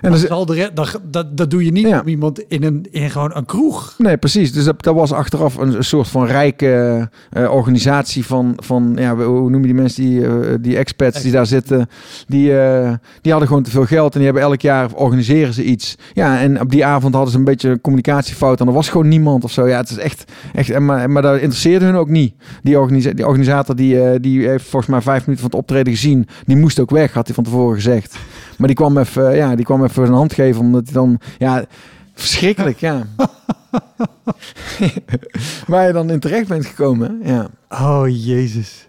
En zal de re- dan, dat, dat doe je niet Ja. om iemand in, een, in gewoon een kroeg. Nee, precies. Dus dat, dat was achteraf een, soort van rijke eh, organisatie van, van ja, hoe noem je die mensen, die, eh, die expats die daar zitten. Die, eh, die hadden gewoon te veel geld en die hebben elk jaar organiseren ze iets. Ja, en op die avond hadden ze een beetje een communicatiefout en er was gewoon niemand of zo. Ja, het is echt, echt en maar, maar dat interesseerde hun ook niet. Die, organisa die organisator die, eh, die heeft volgens mij vijf minuten van het optreden gezien. Die moest ook weg, had hij van tevoren gezegd. Maar die kwam even, eh, ja, die kwam even een hand geven omdat hij dan, ja, verschrikkelijk, ja. Waar je dan in terecht bent gekomen. Ja, Oh, jezus.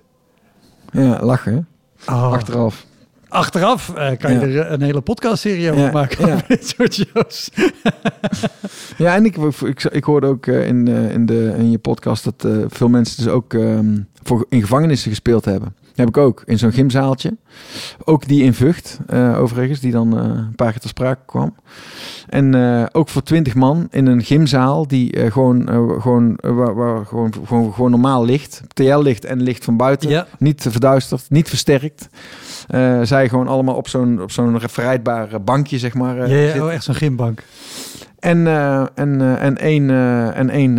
ja lachen. Oh. Achteraf. Achteraf eh, kan je er een hele podcastserie over Ja, maken. ja. dit soort shows. Ja, en ik, ik, ik hoorde ook eh, in, eh, in, de, in je podcast dat eh, veel mensen dus ook ehm, voor, in gevangenissen gespeeld hebben. Heb ik ook in zo'n gymzaaltje. Ook die in Vught, eh, overigens, die dan eh, een paar keer ter sprake kwam. En eh, ook voor twintig man in een gymzaal die gewoon, gewoon, waar, waar gewoon, gewoon, gewoon normaal licht, TL-licht en licht van buiten. Ja. Niet verduisterd, niet versterkt. Zij gewoon allemaal op zo'n, op zo'n bankje, zeg maar. Ja, ja, oh, echt zo'n gymbank. En, eh, en, eh, en één, eh, en één,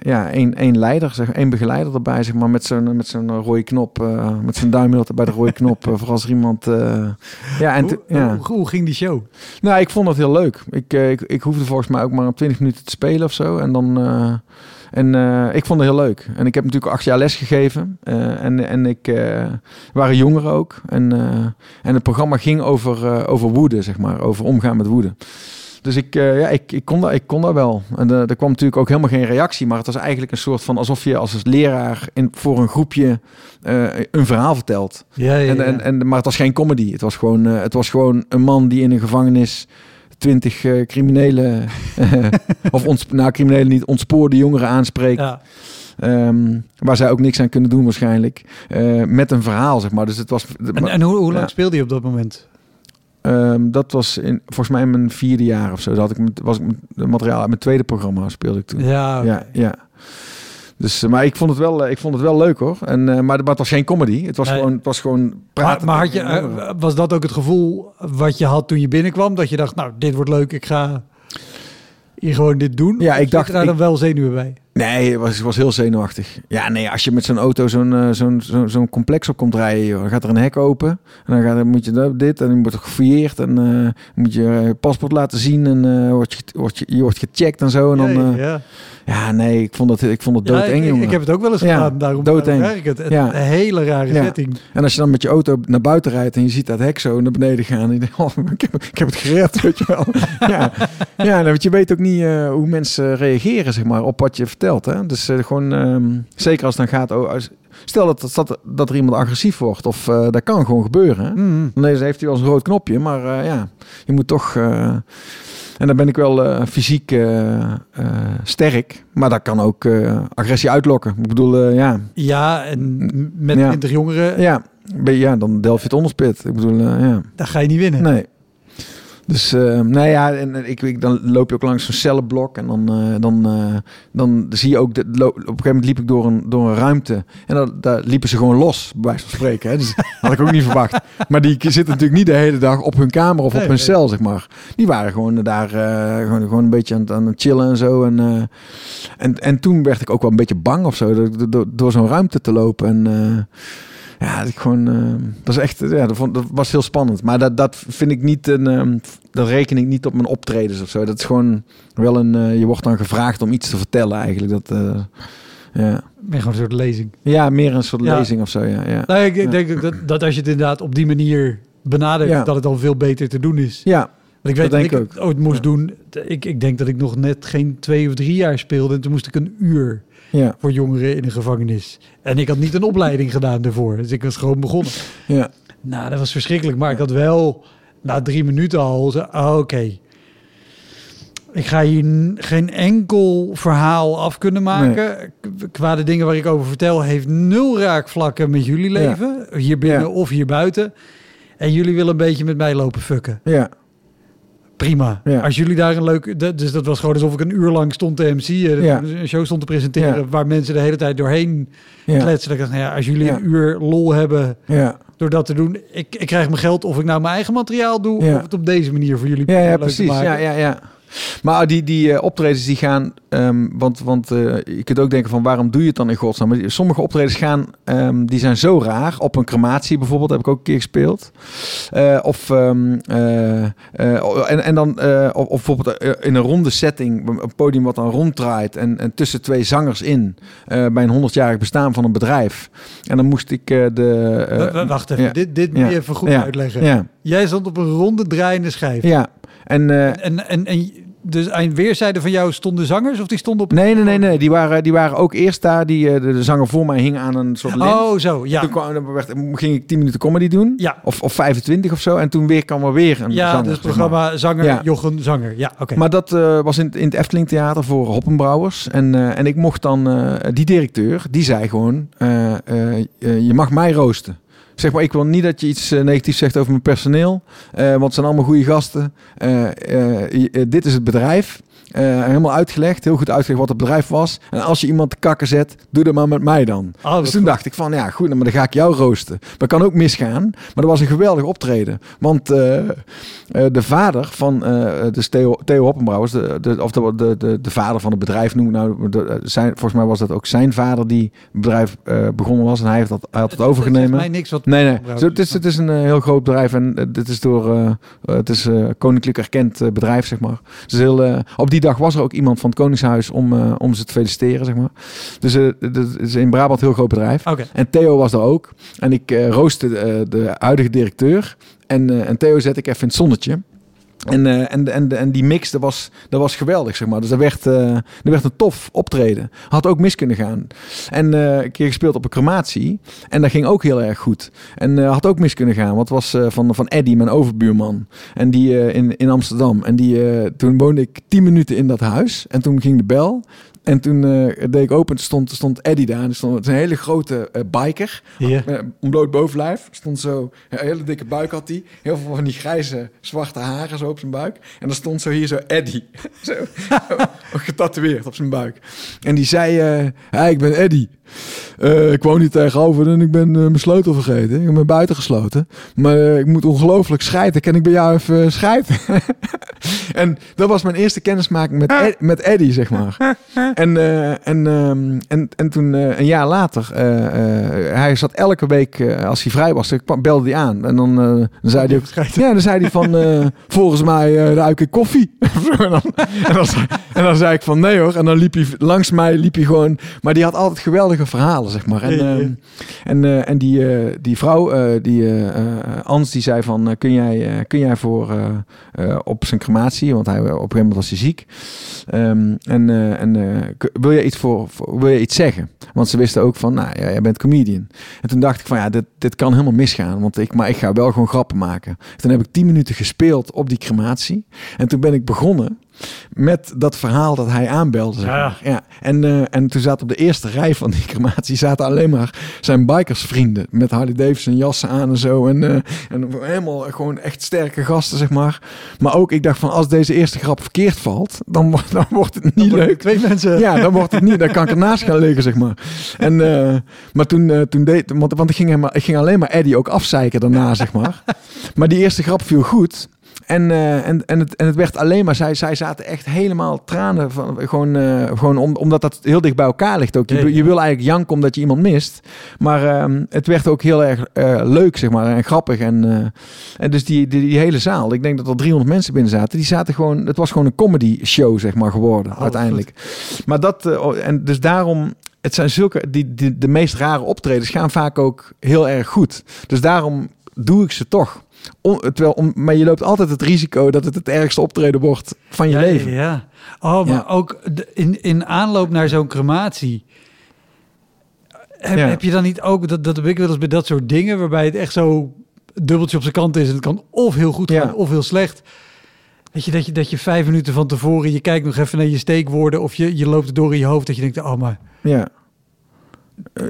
ja, één, één leider, zeg, één begeleider erbij, zeg maar, met zo'n, met zo'n rode knop, met zijn duim bij de rode knop, voor als er iemand... ja, en hoe, ja. hoe, hoe ging die show? Nou, ik vond het heel leuk. Ik, ik, ik hoefde volgens mij ook maar 20 minuten te spelen of zo. En dan... en ik vond het heel leuk. En ik heb natuurlijk acht jaar les gegeven. Eh, en, en ik waren jongeren ook. En, en het programma ging over, over woede, zeg maar. Over omgaan met woede. Dus ik, eh, ja, ik, ik, kon dat, ik kon dat wel. En eh, er kwam natuurlijk ook helemaal geen reactie. Maar het was eigenlijk een soort van alsof je als leraar in, voor een groepje eh, een verhaal vertelt. Ja, ja, En, en, en, maar het was geen comedy. Het was gewoon, het was gewoon een man die in een gevangenis twintig criminelen, of ons, nou criminelen niet, ontspoorde jongeren aanspreekt. ja. Ehm, waar zij ook niks aan kunnen doen waarschijnlijk. Met een verhaal, zeg maar. Dus het was... En, en hoe, hoe lang Ja. speelde je op dat moment? Ehm, dat was in, volgens mij in mijn vierde jaar of zo. Dat had ik, met- was ik met materiaal uit mijn tweede programma speelde ik toen. Ja. Ja, ja. Dus, eh, maar ik vond het wel, eh, ik vond het wel leuk hoor. En, eh, maar, maar het was geen comedy. Het was Nee. gewoon, het was gewoon praten. maar had je, was dat ook het gevoel wat je had toen je binnenkwam? Dat je dacht, nou, dit wordt leuk, ik ga hier gewoon dit doen? Ja, Of ik dacht, daar ik- dan wel zenuwen bij? Nee, het was, was heel zenuwachtig. Ja, nee, als je met zo'n auto zo'n eh, zo'n zo'n complex op komt rijden, joh, dan gaat er een hek open. En dan, gaat, dan moet je dat- dit en dan wordt er gefouilleerd. En eh, moet je je paspoort laten zien en eh word je, word je, je wordt gecheckt en zo. En dan, ja, eh, ja. Ja, nee, ik vond, dat, ik vond het Ja, doodeng, ik, jongen. ik heb het ook wel eens Ja, gedaan, daarom, doodeng. daarom vraag ik het. Het- Ja. Een hele rare setting. En als je dan met je auto naar buiten rijdt en je ziet dat hek zo naar beneden gaan. En je denkt, oh, ik, heb, ik heb het gered, weet je wel. ja, ja want je weet ook niet eh, hoe mensen reageren, zeg maar, op wat je vertelt. Hè? Dus eh, gewoon, ehm, zeker als het dan gaat... Oh, als- stel dat, dat, dat er iemand agressief wordt, of eh, dat kan gewoon gebeuren. Hè? Mm. Dan heeft hij wel eens een rood knopje, maar eh, ja, je moet toch... eh, en dan ben ik wel fysiek sterk, maar dat kan ook agressie uitlokken. Ik bedoel, ja, Ja, en met Ja. 20 jongeren, ja, ben, ja, dan delf je het onderspit. Ik bedoel, ja. daar ga je niet winnen. Nee. Dus uh, nou ja, en ik, ik, dan loop je ook langs zo'n cellenblok en dan, uh, dan, uh, dan zie je ook, de, op een gegeven moment liep ik door een, door een ruimte en dan, daar liepen ze gewoon los, bij wijze van spreken. Hè. Dus had ik ook niet verwacht. Maar die zitten natuurlijk niet de hele dag op hun kamer of op hun cel, zeg maar. Die waren gewoon daar gewoon, gewoon een beetje aan, aan het chillen en zo. En, en, en toen werd ik ook wel een beetje bang of zo, door, door, door zo'n ruimte te lopen en... Ja, dat ik gewoon. Uh, dat is echt. Ja, dat, vond, dat, was heel spannend. Maar dat, dat vind ik niet een. Um, dat reken ik niet op mijn optredens of zo. Dat is gewoon wel een. Uh, je wordt dan gevraagd om iets te vertellen eigenlijk. Dat. Uh, ja. Meer gewoon een soort lezing. Ja, meer een soort ja. lezing of zo. Ja, ja. Nou, ik, denk dat, dat als je het inderdaad op die manier benadert, ja. dat het dan veel beter te doen is. Ja. Want ik weet dat, ik ook. ooit moest doen. Ik, ik denk dat ik nog net geen twee of drie jaar speelde. En toen moest ik een uur ja. voor jongeren in een gevangenis. En ik had niet een opleiding gedaan daarvoor. Dus ik was gewoon begonnen. Ja. Nou, dat was verschrikkelijk. Maar ik had wel na drie minuten al... Oh, Oké, ik ga hier geen enkel verhaal af kunnen maken. Nee. Qua de dingen waar ik over vertel... heeft nul raakvlakken met jullie leven. Hier binnen of hier buiten. En jullie willen een beetje met mij lopen fucken. Ja prima. Ja. Als jullie daar een leuke... Dus dat was gewoon alsof ik een uur lang stond te MC, ja. een show stond te presenteren... Ja. waar mensen de hele tijd doorheen kletsen. ik dacht, nou ja, als jullie een uur lol hebben door dat te doen... Ik, ik krijg mijn geld of ik nou mijn eigen materiaal doe... of het op deze manier voor jullie ja, ja, precies. Ja, ja, ja. Maar die, die uh, optredens die gaan, um, want, want uh, je kunt ook denken van waarom doe je het dan in godsnaam? Maar sommige optredens gaan, um, die zijn zo raar. Op een crematie bijvoorbeeld heb ik ook een keer gespeeld. Uh, of um, en, en dan of, of bijvoorbeeld in een ronde setting, een podium wat dan ronddraait en, en tussen twee zangers in bij een 100-jarig bestaan van een bedrijf. En dan moest ik de. Wacht even, ja, dit, dit moet je even goed ja, uitleggen. Jij stond op een ronde draaiende schijf. Ja. En, en, en, en, en dus aan weerszijden van jou stonden zangers of die stonden op... Nee, nee, nee, nee. Die waren, die waren ook eerst daar. Die, de, de zanger voor mij hing aan een soort lint. Oh, zo, ja. Toen kwam, dan werd, ging ik 10 minuten comedy doen. Ja. Of, of 25 of zo. En toen weer kwam er weer een ja, zanger. dus het programma Zanger, ja. Jochen Zanger. Ja, oké. Maar dat uh, was in, in het Efteling Theater voor Hoppenbrouwers. En, uh, en ik mocht dan... Uh, die directeur, die zei gewoon... je mag mij roosten. Zeg maar, ik wil niet dat je iets uh, negatiefs zegt over mijn personeel. Uh, want het zijn allemaal goede gasten. Uh, dit is het bedrijf. Uh, helemaal uitgelegd, heel goed uitgelegd wat het bedrijf was. En als je iemand te kakken zet, doe dat maar met mij dan. Oh, dus toen goed. dacht ik van, ja goed, maar dan ga ik jou roosten. Maar kan ook misgaan. Maar dat was een geweldig optreden. Want uh, uh, de vader van, dus Theo, Theo Hoppenbrouwers, de, de, of de, de, de, de, vader van het bedrijf noem ik nou, de, zijn, volgens mij was dat ook zijn vader die het bedrijf begonnen was. En hij, heeft dat, hij had het, het overgenomen. mij niks wat nee, nee. Zo, het, is, het is een heel groot bedrijf en dit is door, het is koninklijk erkend bedrijf, zeg maar. Het is heel, op die dag was er ook iemand van het Koningshuis om, uh, om ze te feliciteren, zeg maar. Dus het is in Brabant een heel groot bedrijf. Okay. En Theo was er ook. En ik uh, rooste de huidige directeur. En, en Theo zet ik even in het zonnetje. En, uh, en, en, en die mix, dat was, dat was geweldig, zeg maar. Dus dat werd, dat werd een tof optreden. Had ook mis kunnen gaan. En uh, een keer gespeeld op een crematie. En dat ging ook heel erg goed. En had ook mis kunnen gaan. Want het was van, van Eddy, mijn overbuurman. En die in, in Amsterdam. En die, toen woonde ik tien minuten in dat huis. En toen ging de bel. En toen uh, deed ik open, stond, stond Eddie daar. En stond, het is een hele grote uh, biker. Yeah. Bloot bovenlijf. Stond zo, een hele dikke buik had hij. Heel veel van die grijze, zwarte haren zo op zijn buik. En dan stond zo hier zo Eddie. zo, getatoeëerd op zijn buik. En die zei, uh, hey, ik ben Eddie. Uh, ik woon hier tegenover en ik ben uh, mijn sleutel vergeten. Ik me buiten gesloten. Maar uh, ik moet ongelooflijk scheiden. Kan ik bij jou even scheiden? en dat was mijn eerste kennismaking met, Ed, met Eddie, zeg maar. en, en, um, en, en toen een jaar later, hij zat elke week, als hij vrij was, ik belde hij aan. En dan, dan zei hij ook, ja, dan zei hij van, volgens mij ruik ik koffie. en, dan, en, dan, en dan zei ik van, nee hoor. En dan liep hij langs mij, liep hij gewoon, maar die had altijd geweldige verhalen, zeg maar. En, Ja, ja, ja. uh, en, uh, en die, uh, die vrouw, die Ans, die zei van, kun, jij, kun jij voor op zijn crematie, want hij op een gegeven moment was hij ziek. Um, en en wil je iets voor, voor, wil je iets zeggen? Want ze wisten ook van, nou ja, jij bent comedian. En toen dacht ik van, ja, dit, dit kan helemaal misgaan, want ik, maar ik ga wel gewoon grappen maken. Toen heb ik tien minuten gespeeld op die crematie. En toen ben ik begonnen. Met dat verhaal dat hij aanbelde. Zeg maar. ja. En, eh, en toen zaten op de eerste rij van die crematie zaten alleen maar zijn bikersvrienden met Harley Davidson jassen aan en zo. En, eh, en helemaal gewoon echt sterke gasten, zeg maar. Maar ook, ik dacht van, als deze eerste grap verkeerd valt, dan, wordt- dan wordt het niet leuk. Twee mensen. Ja, dan wordt het niet. Dan kan ik ernaast gaan liggen, zeg maar. En, eh, maar toen, toen deed... Want, want ik, ging helemaal, ik ging alleen maar Eddie ook afzeiken daarna, zeg maar. Maar die eerste grap viel goed. En, eh, en, en, het, en het werd alleen maar... Zij, zij zaten echt helemaal tranen van... Gewoon, eh, gewoon om, omdat dat heel dicht bij elkaar ligt ook. Je, je wil eigenlijk janken omdat je iemand mist. Maar ehm, het werd ook heel erg eh, leuk, zeg maar. En grappig. En, en dus die, die, die hele zaal... Ik denk dat er 300 mensen binnen zaten. Die zaten gewoon... Het was gewoon een comedy show, zeg maar, geworden. Oh, uiteindelijk. Maar dat... oh, en dus daarom... Het zijn zulke... Die, die, de meest rare optredens gaan vaak ook heel erg goed. Dus daarom doe ik ze toch. On- terwijl, om, maar je loopt altijd het risico dat het het ergste optreden wordt van je Ja, leven. Ja. Oh, maar Ja. ook de- in, in aanloop naar zo'n crematie. Heb, Ja. heb je dan niet ook, dat, dat heb ik wel eens bij dat soort dingen, waarbij het echt zo dubbeltje op zijn kant is. En het kan of heel goed gaan, of heel slecht. Weet je dat, je, dat je vijf minuten van tevoren, je kijkt nog even naar je steekwoorden, of je, je loopt door in je hoofd, dat je denkt, oh maar, Ja,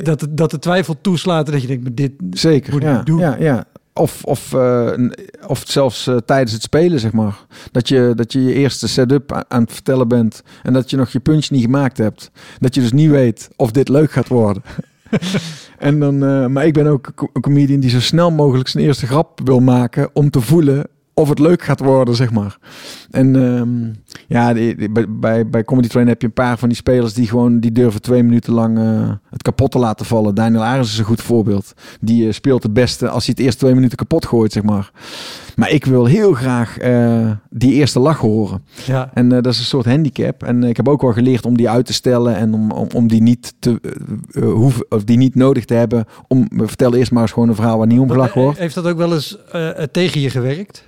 dat, het- dat de twijfel toeslaat en dat je denkt, maar dit zeker. moet ik Ja, doen. ja, ja. Of, of, eh, of zelfs eh, tijdens het spelen, zeg maar. Dat je dat je, je eerste setup aan het vertellen bent. En dat je nog je puntje niet gemaakt hebt. Dat je dus niet weet of dit leuk gaat worden. en dan, eh, maar ik ben ook een comedian die zo snel mogelijk zijn eerste grap wil maken. Om te voelen of het leuk gaat worden, zeg maar. En ehm, ja, die- die- bij, bij, Comedy Train heb je een paar van die spelers die gewoon die durven twee minuten lang eh, het kapot te laten vallen. Daniel Arends is een goed voorbeeld. Die eh, speelt het beste als hij het eerst twee minuten kapot gooit, zeg maar. Maar ik wil heel graag eh, die eerste lach horen. Ja. En dat is een soort handicap. En ik heb ook wel geleerd om die uit te stellen en om, om, om die niet te hoeven of die niet nodig te hebben. Om vertel eerst maar eens gewoon een verhaal waar niet om gelachen wordt. Heeft dat ook wel eens tegen je gewerkt?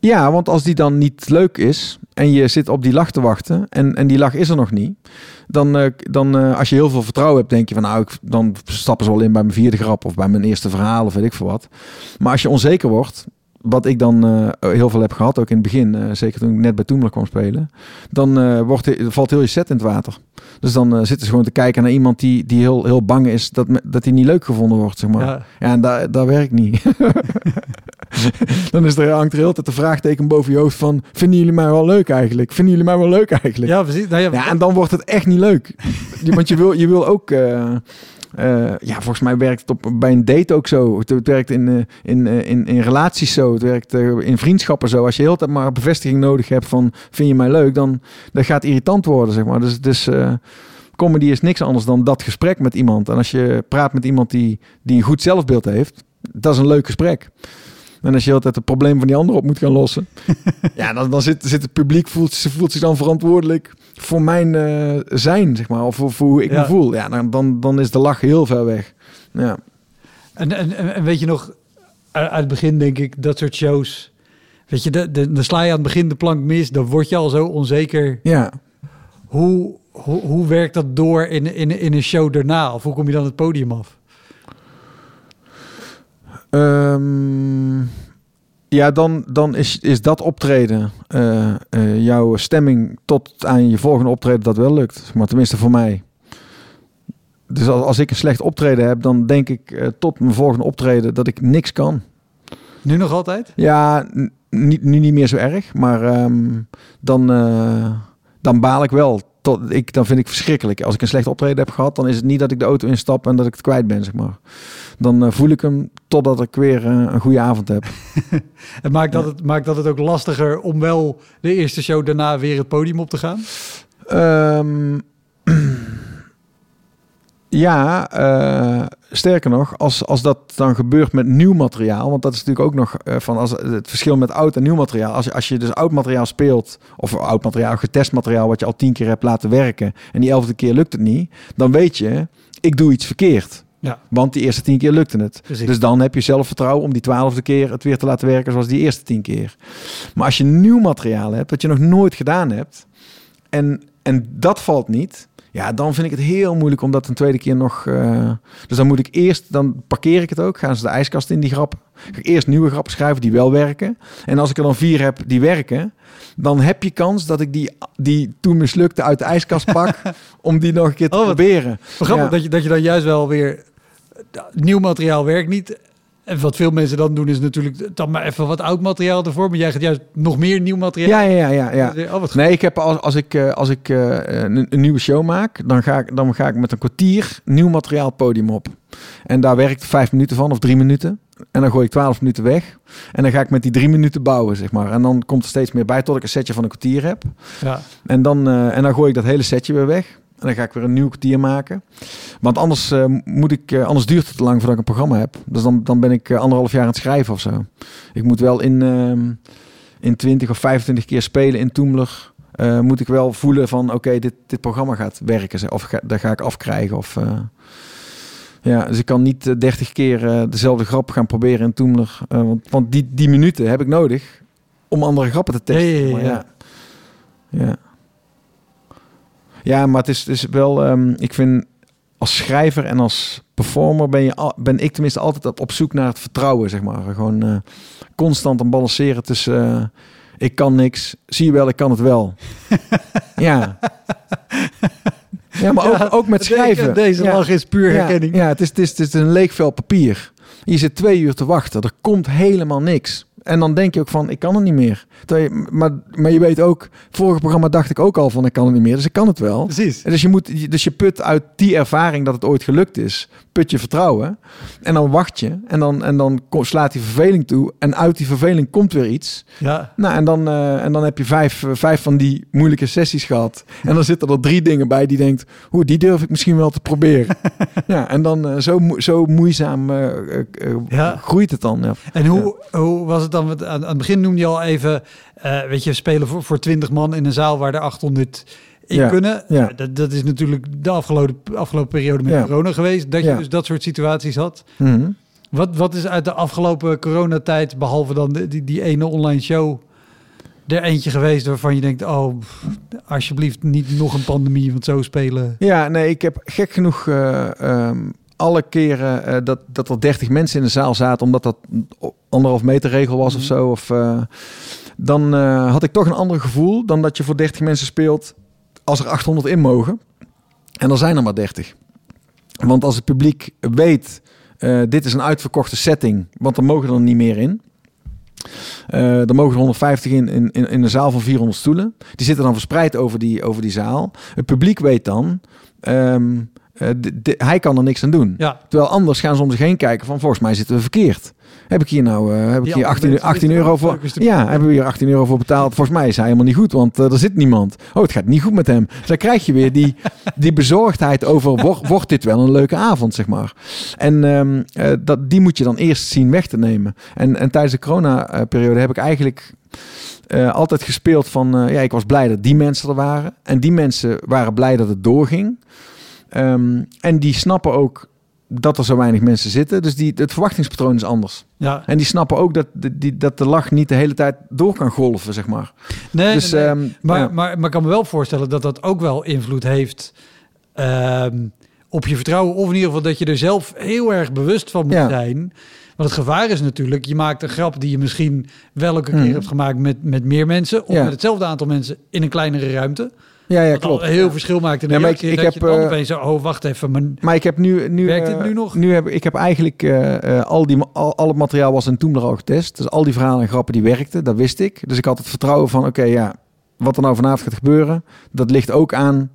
Ja, want als die dan niet leuk is en je zit op die lach te wachten en, en die lach is er nog niet, dan, eh, dan eh, als je heel veel vertrouwen hebt, denk je van nou, ik, dan stappen ze wel in bij mijn vierde grap of bij mijn eerste verhaal of weet ik veel wat. Maar als je onzeker wordt, wat ik dan eh, heel veel heb gehad, ook in het begin, eh, zeker toen ik net bij Toemler kwam spelen, dan eh, wordt, valt heel je set in het water. Dus dan zitten ze gewoon te kijken naar iemand die, die heel, heel bang is dat, dat hij niet leuk gevonden wordt, zeg maar. Ja. Ja, en daar, daar werkt niet. dan is er, hangt er heel tijd de vraagteken boven je hoofd van... Vinden jullie mij wel leuk eigenlijk? Vinden jullie mij wel leuk eigenlijk? Ja, precies. Nou ja, Ja, en dan wordt het echt niet leuk. Want je wil, je wil ook... eh, ja, volgens mij werkt het op, bij een date ook zo. Het, werkt in, eh, in, eh, in, in relaties zo. Het werkt in vriendschappen zo. Als je heel tijd maar bevestiging nodig hebt van... Vind je mij leuk? Dan dat gaat irritant worden, zeg maar. Dus, dus comedy is niks anders dan dat gesprek met iemand. En als je praat met iemand die, die een goed zelfbeeld heeft... Dat is een leuk gesprek. En als je altijd het probleem van die ander op moet gaan lossen... ja, dan, dan zit, zit het publiek, voelt, ze voelt zich dan verantwoordelijk voor mijn eh, zijn, zeg maar. Of voor, voor hoe ik Ja. me voel. Ja, dan, dan, dan is de lach heel ver weg. Ja, En, en, en weet je nog, uit uit het begin denk ik, dat soort shows. Weet je, de, de, dan sla je aan het begin de plank mis, dan word je al zo onzeker. ja. Hoe, hoe, hoe werkt dat door in, in, in een show daarna? Of hoe kom je dan het podium af? Ehm, ja, dan, dan is, is dat optreden, eh, eh, jouw stemming tot aan je volgende optreden, dat wel lukt. Maar tenminste voor mij. Dus als, als ik een slecht optreden heb, dan denk ik eh, tot mijn volgende optreden dat ik niks kan. Nu nog altijd? Ja, niet, nu niet meer zo erg, maar ehm, dan, dan baal ik wel. Tot, ik, dan vind ik verschrikkelijk. Als ik een slecht optreden heb gehad, dan is het niet dat ik de auto instap en dat ik het kwijt ben, zeg maar. Dan eh, voel ik hem totdat ik weer eh, een goede avond heb. En maakt dat, het, maakt dat het ook lastiger om wel de eerste show daarna weer het podium op te gaan? Ehm, ja, eh, sterker nog, als, als dat dan gebeurt met nieuw materiaal, want dat is natuurlijk ook nog van als, het verschil met oud en nieuw materiaal. Als als je dus oud materiaal speelt, of oud materiaal, getest materiaal wat je al tien keer hebt laten werken en die elfde keer lukt het niet, dan weet je, ik doe iets verkeerd. Ja. Want die eerste tien keer lukte het. Precies. Dus dan heb je zelfvertrouwen om die twaalfde keer het weer te laten werken zoals die eerste tien keer. Maar als je nieuw materiaal hebt, dat je nog nooit gedaan hebt, en, en dat valt niet, Ja, dan vind ik het heel moeilijk om dat een tweede keer nog... eh, dus dan moet ik eerst, dan parkeer ik het ook. Gaan ze de ijskast in die grap. Ga ik eerst nieuwe grappen schrijven die wel werken. En als ik er dan vier heb die werken... dan heb je kans dat ik die, die toen mislukte uit de ijskast pak... om die nog een keer te Oh, proberen. Grappig Ja. dat, je, dat je dan juist wel weer... Nieuw materiaal werkt niet. En wat veel mensen dan doen is natuurlijk dan maar even wat oud materiaal ervoor. Maar jij gaat juist nog meer nieuw materiaal. Ja, ja, ja, ja. ja. Oh. Nee, ik heb als, als ik, eh, als ik eh, een, een nieuwe show maak, dan ga, ik, dan ga ik met een kwartier nieuw materiaal podium op. En daar werk ik vijf minuten van of drie minuten. En dan gooi ik twaalf minuten weg. En dan ga ik met die drie minuten bouwen, zeg maar. En dan komt er steeds meer bij tot ik een setje van een kwartier heb. Ja. En dan, eh, en dan gooi ik dat hele setje weer weg. En dan ga ik weer een nieuw kwartier maken. Want anders, eh, moet ik, eh, anders duurt het te lang voordat ik een programma heb. Dus dan, dan ben ik eh, anderhalf jaar aan het schrijven of zo. Ik moet wel in, ehm, in 20 of 25 keer spelen in Toemler. moet ik wel voelen van oké, dit, dit programma gaat werken. Of ga, daar ga ik afkrijgen. Of, ja, dus ik kan niet eh, 30 keer dezelfde grap gaan proberen in Toemler. Want want die, die minuten heb ik nodig om andere grappen te testen. Ja, ja, ja, Maar ja. Ja. ja. Ja, maar het is, het is wel... ehm, ik vind als schrijver en als performer ben, je, al- ben ik tenminste altijd op, op zoek naar het vertrouwen, zeg maar. Gewoon eh, constant aan balanceren tussen... eh, ik kan niks, zie je wel, ik kan het wel. ja. Ja, maar ook, ook met schrijven. Deze ja. lach is puur Ja, herkenning. Ja, het is, het, is, het is een leeg vel papier. Je zit twee uur te wachten. Er komt helemaal niks. En dan denk je ook van, ik kan het niet meer. Je- maar, maar je weet ook, vorige programma dacht ik ook al van, ik kan het niet meer. Dus ik kan het wel. Precies. En Dus je, moet, dus je put uit die ervaring dat het ooit gelukt is, put je vertrouwen. En dan wacht je. En dan, en dan slaat die verveling toe. En uit die verveling komt weer iets. Ja. Nou, en dan, eh, en dan heb je vijf, eh, vijf van die moeilijke sessies gehad. En dan zitten er drie dingen bij die denkt... Hoe, die durf ik misschien wel te proberen. ja, en dan eh, zo, zo moeizaam Ja. groeit het dan. Ja. En hoe, hoe was het dan? Aan, aan het begin noemde je al even, weet je, spelen voor, voor 20 man in een zaal waar er 800 in Ja, kunnen. ja. Dat, dat is natuurlijk de afgelopen, afgelopen periode met Ja. corona geweest, dat je dus dat soort situaties had. Mhm. Wat, wat is uit de afgelopen coronatijd, behalve dan de- die, die ene online show, er eentje geweest waarvan je denkt, oh, alsjeblieft niet nog een pandemie, want zo spelen. Ja, nee, ik heb gek genoeg eh, ehm, alle keren eh, dat, dat er 30 mensen in de zaal zaten, omdat dat anderhalf meter regel was of Mhm. zo. Of, eh, dan had ik toch een ander gevoel dan dat je voor 30 mensen speelt als er 800 in mogen. En er zijn er maar 30. Want als het publiek weet, eh, dit is een uitverkochte setting, want er mogen er niet meer in. Eh er mogen er 150 in, in, in een zaal van 400 stoelen. Die zitten dan verspreid over die, over die zaal. Het publiek weet dan, d- hij kan er niks aan doen. Ja, Terwijl anders gaan ze om zich heen kijken van volgens mij zitten we verkeerd. Heb ik hier nou eh, heb ik hier andere 18, mensen 18 wisten euro voor? Ja, hebben we hier 18 euro voor betaald? Volgens mij is hij helemaal niet goed, want eh, er zit niemand. Oh, het gaat niet goed met hem. Dus dan krijg je weer die, die bezorgdheid over wordt, wordt dit wel een leuke avond, zeg maar. En ehm, eh, dat, die moet je dan eerst zien weg te nemen. En, en tijdens de corona-periode heb ik eigenlijk altijd gespeeld van... ja, ik was blij dat die mensen er waren. En die mensen waren blij dat het doorging. Ehm, en die snappen ook dat er zo weinig mensen zitten. Dus die, het verwachtingspatroon is anders. ja. En die snappen ook dat de, die, dat de lach niet de hele tijd door kan golven, zeg maar. Nee, dus, nee, ehm, Maar, ja. maar, maar ik kan me wel voorstellen dat dat ook wel invloed heeft ehm, op je vertrouwen. Of in ieder geval dat je er zelf heel erg bewust van moet Ja. zijn. Want het gevaar is natuurlijk, je maakt een grap die je misschien wel een Mhm. keer hebt gemaakt met, met meer mensen. Of Ja. met hetzelfde aantal mensen in een kleinere ruimte. Ja, ja, klopt. heel verschil maakt in de Ja, maar ik- ik heb, dan eh, opeens zo, oh wacht even, maar Maar ik heb nu... nu Werkt eh, nu nog? Nu heb, ik heb eigenlijk eh, al, die, al, al het materiaal was in Toemler al getest. Dus al die verhalen en grappen die werkten, dat wist ik. Dus ik had het vertrouwen van, oké, ja, wat er nou vanavond gaat gebeuren, dat ligt ook aan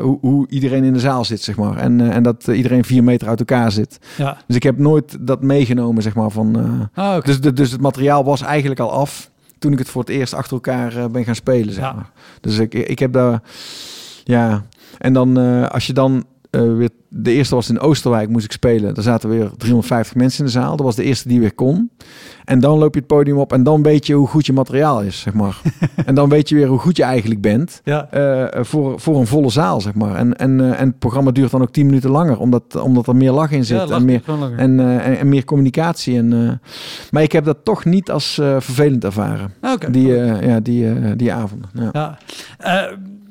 hoe, hoe iedereen in de zaal zit, zeg maar. En, en dat iedereen vier meter uit elkaar zit. ja. Dus ik heb nooit dat meegenomen, zeg maar, van... Ah. Dus, de, dus het materiaal was eigenlijk al af toen ik het voor het eerst achter elkaar eh, ben gaan spelen, zeg Ja. maar. Dus ik, ik heb daar, ja. En dan eh, als je dan eh, weer, de eerste was in Oosterwijk, moest ik spelen. Daar zaten weer 350 mensen in de zaal. Dat was de eerste die weer kon. En dan loop je het podium op en dan weet je hoe goed je materiaal is, zeg maar. en dan weet je weer hoe goed je eigenlijk bent. ja. eh, voor, voor een volle zaal, zeg maar. En, en, eh, en het programma duurt dan ook 10 minuten langer, omdat, omdat er meer lach in zit. Ja, en meer, en, en, en meer communicatie. En, maar ik heb dat toch niet als vervelend ervaren. Die, ja, die, die avonden. Ja. Ja.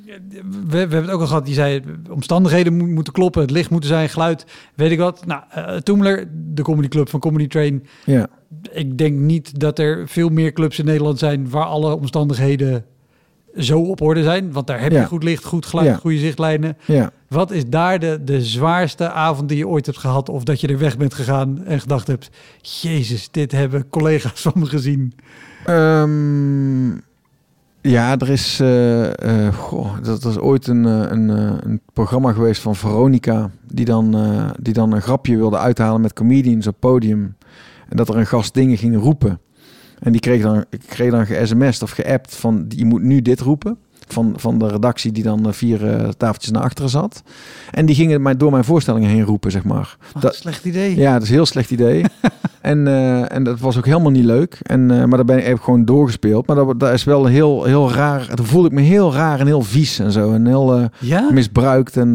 We, we hebben het ook al gehad. Die zei, omstandigheden mo- moeten kloppen. Het licht moeten zijn, geluid, weet ik wat. Nou, eh Toemler, de comedyclub van Comedy Train. Ja, Ik denk niet dat er veel meer clubs in Nederland zijn... waar alle omstandigheden zo op orde zijn. Want daar heb Ja. je goed licht, goed geluid, Ja. goede zichtlijnen. ja. Wat is daar de, de zwaarste avond die je ooit hebt gehad? Of dat je er weg bent gegaan en gedacht hebt... Jezus, dit hebben collega's van me gezien. Ehm, ja, er is... eh, eh, goh, dat is ooit een, eh, een, een programma geweest van Veronica... Die dan, die dan een grapje wilde uithalen met comedians op podium. En dat er een gast dingen ging roepen. En die kreeg dan, kreeg dan ge-sms'd of geappt van... je moet nu dit roepen. Van, van de redactie die dan vier tafeltjes naar achteren zat. En die gingen mij door mijn voorstellingen heen roepen, zeg maar. Wat Dat- een slecht idee. Ja, dat is een heel slecht idee. en, eh, en dat was ook helemaal niet leuk. En, eh, maar daar ben ik heb ik gewoon doorgespeeld. Maar dat, dat is wel heel, heel raar. Toen voelde ik me heel raar en heel vies en zo. En heel eh, Ja? misbruikt en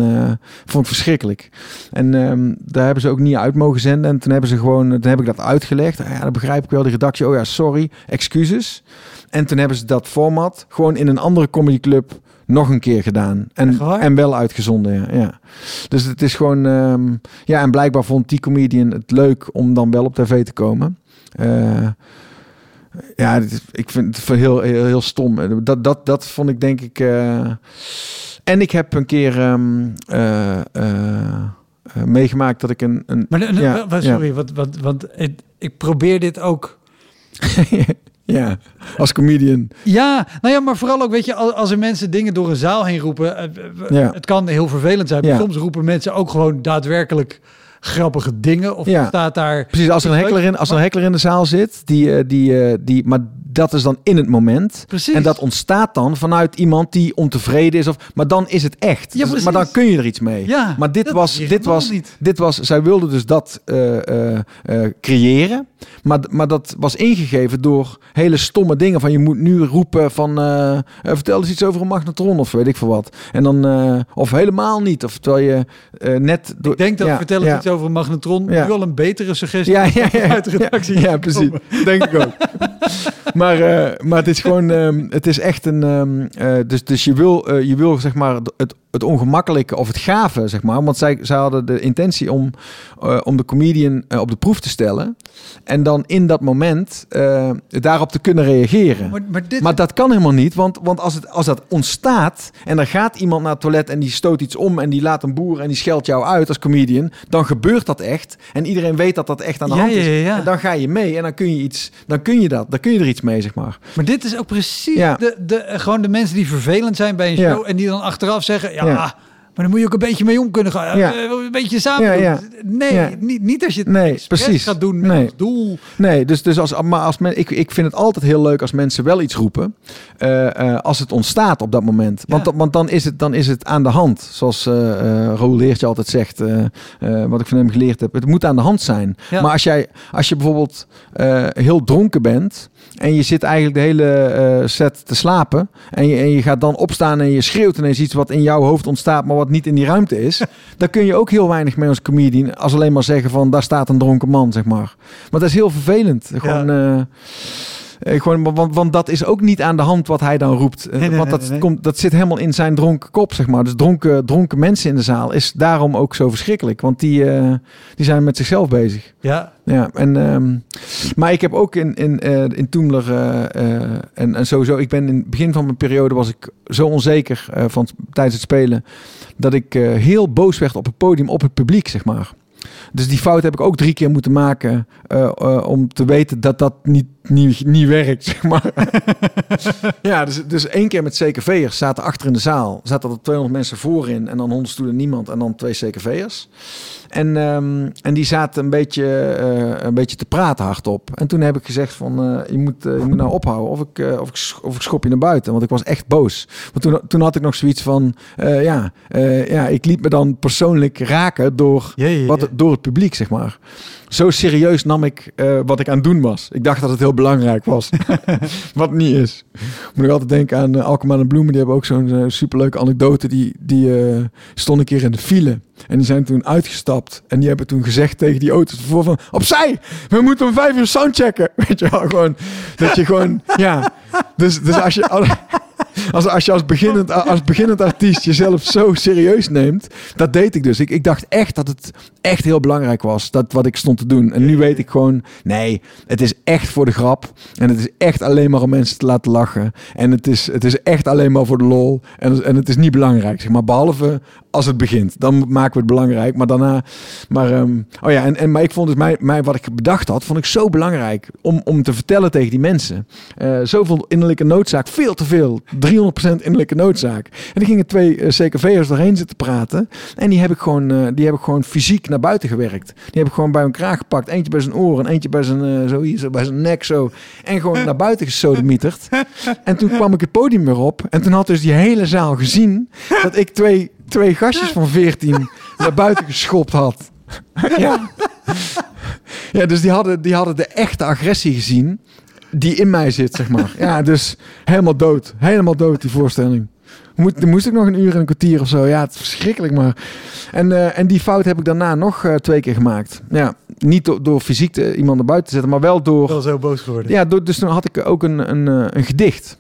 vond ik verschrikkelijk. En ehm, daar hebben ze ook niet uit mogen zenden. En toen hebben ze gewoon, toen heb ik dat uitgelegd. Ja, dat begrijp ik wel. Die redactie, oh ja, sorry, excuses. En toen hebben ze dat format gewoon in een andere comedyclub nog een keer gedaan. En, en wel uitgezonden, ja. ja. Dus het is gewoon... ehm, ja, en blijkbaar vond die comedian het leuk om dan wel op tv te komen. Eh, ja, is- ik vind het heel, heel, heel stom. Dat, dat, dat vond ik denk ik... eh, en ik heb een keer ehm, eh, meegemaakt dat ik een... een Maar, de- Ja, wa- sorry, want, want, want ik, ik probeer dit ook... ja, als comedian. Ja, nou ja, maar vooral ook, weet je, als, er mensen dingen door een zaal heen roepen... eh, w- Ja. Het kan heel vervelend zijn, maar Ja. soms roepen mensen ook gewoon daadwerkelijk grappige dingen. Of Ja. staat daar... Precies, als er een heckler in, als er een heckler in de zaal zit, die, eh, die, eh, die, maar dat is dan in het moment. Precies. En dat ontstaat dan vanuit iemand die ontevreden is. Of, maar dan is het echt. Ja, Dus- maar dan kun je er iets mee. Ja, maar dit was, dit was, niet. dit was, zij wilde dus dat eh, eh, eh, creëren. Maar, maar dat was ingegeven door hele stomme dingen. Van je moet nu roepen van, vertel eens iets over een magnetron of weet ik veel wat. En dan, of helemaal niet. Of terwijl je net... Door, Ik denk dat ja, vertellen ja. iets over een magnetron Ja. nu al een betere suggestie ja, ja, ja, uit de redactie. Ja, ja, precies. Denk ik ook. maar, eh, maar het is gewoon, ehm, het is echt een. ehm, eh, dus, dus je wil, eh, je wil zeg maar het, het ongemakkelijke of het gave, zeg maar. Want zij, zij hadden de intentie om, eh, om de comedian eh, op de proef te stellen. En dan in dat moment eh, daarop te kunnen reageren. Maar, maar dit... Maar dat kan helemaal niet, want, want als, het, als dat ontstaat en er gaat iemand naar het toilet en die stoot iets om en die laat een boer en die scheldt jou uit als comedian, dan gebeurt dat echt. En iedereen weet dat dat echt aan de Ja, hand is. ja. En dan ga je mee en dan kun je iets, dan kun je dat, dan kun je er iets mee, zeg maar. Maar dit is ook precies de, de, gewoon de mensen die vervelend zijn bij een show en die dan achteraf zeggen, ja, Ja. maar dan moet je ook een beetje mee om kunnen gaan. Ja. Eh, Een beetje samen Ja, doen. ja. Nee. Niet, niet als je het Nee, precies. gaat doen met Nee. als doel. Nee, dus, dus als, maar als men, ik, ik vind het altijd heel leuk als mensen wel iets roepen. eh, eh, als het ontstaat op dat moment. Want, want dan, is het, dan is het aan de hand. Zoals eh Roel Leertje altijd zegt. wat ik van hem geleerd heb. Het moet aan de hand zijn. Maar als, jij, als je bijvoorbeeld heel dronken bent. En je zit eigenlijk de hele eh, set te slapen. En je, en je gaat dan opstaan en je schreeuwt ineens iets wat in jouw hoofd ontstaat. Maar wat niet in die ruimte is. dan kun je ook heel weinig mee als comedian. Als alleen maar zeggen van daar staat een dronken man, zeg maar. Maar dat is heel vervelend. Gewoon, eh, eh, gewoon, want, want dat is ook niet aan de hand wat hij dan roept. Eh, Nee, nee, want dat, nee. Komt, dat zit helemaal in zijn dronken kop, zeg maar. Dus dronken, dronken mensen in de zaal is daarom ook zo verschrikkelijk. Want die, eh, die zijn met zichzelf bezig. Ja, Ja, en, ehm, maar ik heb ook in, in, in Toemler en, en sowieso, ik ben in het begin van mijn periode was ik zo onzeker van, tijdens het spelen, dat ik heel boos werd op het podium, op het publiek, zeg maar. Dus die fout heb ik ook drie keer moeten maken eh, eh, om te weten dat dat niet, niet, niet werkt, zeg maar. ja, dus, dus één keer met CKV'ers zaten achter in de zaal. Zaten er 200 mensen voorin en dan 100 stoelen niemand en dan twee CKV'ers. En, ehm, en die zaten een beetje, eh, een beetje te praten hardop. En toen heb ik gezegd van, je, moet, je moet nou ophouden of ik, of, ik, of ik schop je naar buiten. Want ik was echt boos. Want toen, toen had ik nog zoiets van, ja, ja, ik liet me dan persoonlijk raken door, wat, door het publiek, zeg maar. Zo serieus nam ik eh, wat ik aan het doen was. Ik dacht dat het heel belangrijk was. wat niet is. Moet ik altijd denken aan uh, Alkmaar en Bloemen. Die hebben ook zo'n eh, superleuke anekdote. Die, die stond een keer in de file. En die zijn toen uitgestapt. En die hebben toen gezegd tegen die auto's ervoor van... Opzij! We moeten om vijf uur soundchecken. Weet je wel, gewoon... Dat je gewoon... Ja. Dus, dus als je... Als, als je als beginnend, als beginnend artiest jezelf zo serieus neemt. Dat deed ik dus. Ik, ik dacht echt dat het echt heel belangrijk was. Dat wat ik stond te doen. En nu weet ik gewoon. Nee, het is echt voor de grap. En het is echt alleen maar om mensen te laten lachen. En het is, het is echt alleen maar voor de lol. En, en het is niet belangrijk. Zeg maar, behalve als het begint. Dan maken we het belangrijk. Maar daarna. Maar, ehm, oh ja, en, en, maar ik vond dus mij, wat ik bedacht had, vond ik zo belangrijk. Om, om te vertellen tegen die mensen. Uh, zoveel innerlijke noodzaak. Veel te veel. 300% innerlijke noodzaak. En er gingen twee uh, CKV'ers doorheen zitten praten. En die heb ik gewoon, uh, die heb ik gewoon fysiek naar buiten gewerkt. Die heb ik gewoon bij hun kraag gepakt. Eentje bij zijn oren, eentje bij zijn, zo hier, zo bij zijn nek zo. En gewoon naar buiten gesodemieterd. En toen kwam ik het podium weer op. En toen had dus die hele zaal gezien dat ik twee twee gastjes van 14 naar buiten geschopt had. ja. ja, dus die hadden, die hadden de echte agressie gezien die in mij zit, zeg maar. Ja, dus helemaal dood. Helemaal dood, die voorstelling. Moet, moest ik nog een uur en een kwartier of zo. Ja, het is verschrikkelijk, maar... En, uh, en die fout heb ik daarna nog uh, twee keer gemaakt. Ja, niet door, door fysiek iemand naar buiten te zetten, maar wel door... Wel zo boos geworden. Ja, door, dus toen had ik ook een, een, een gedicht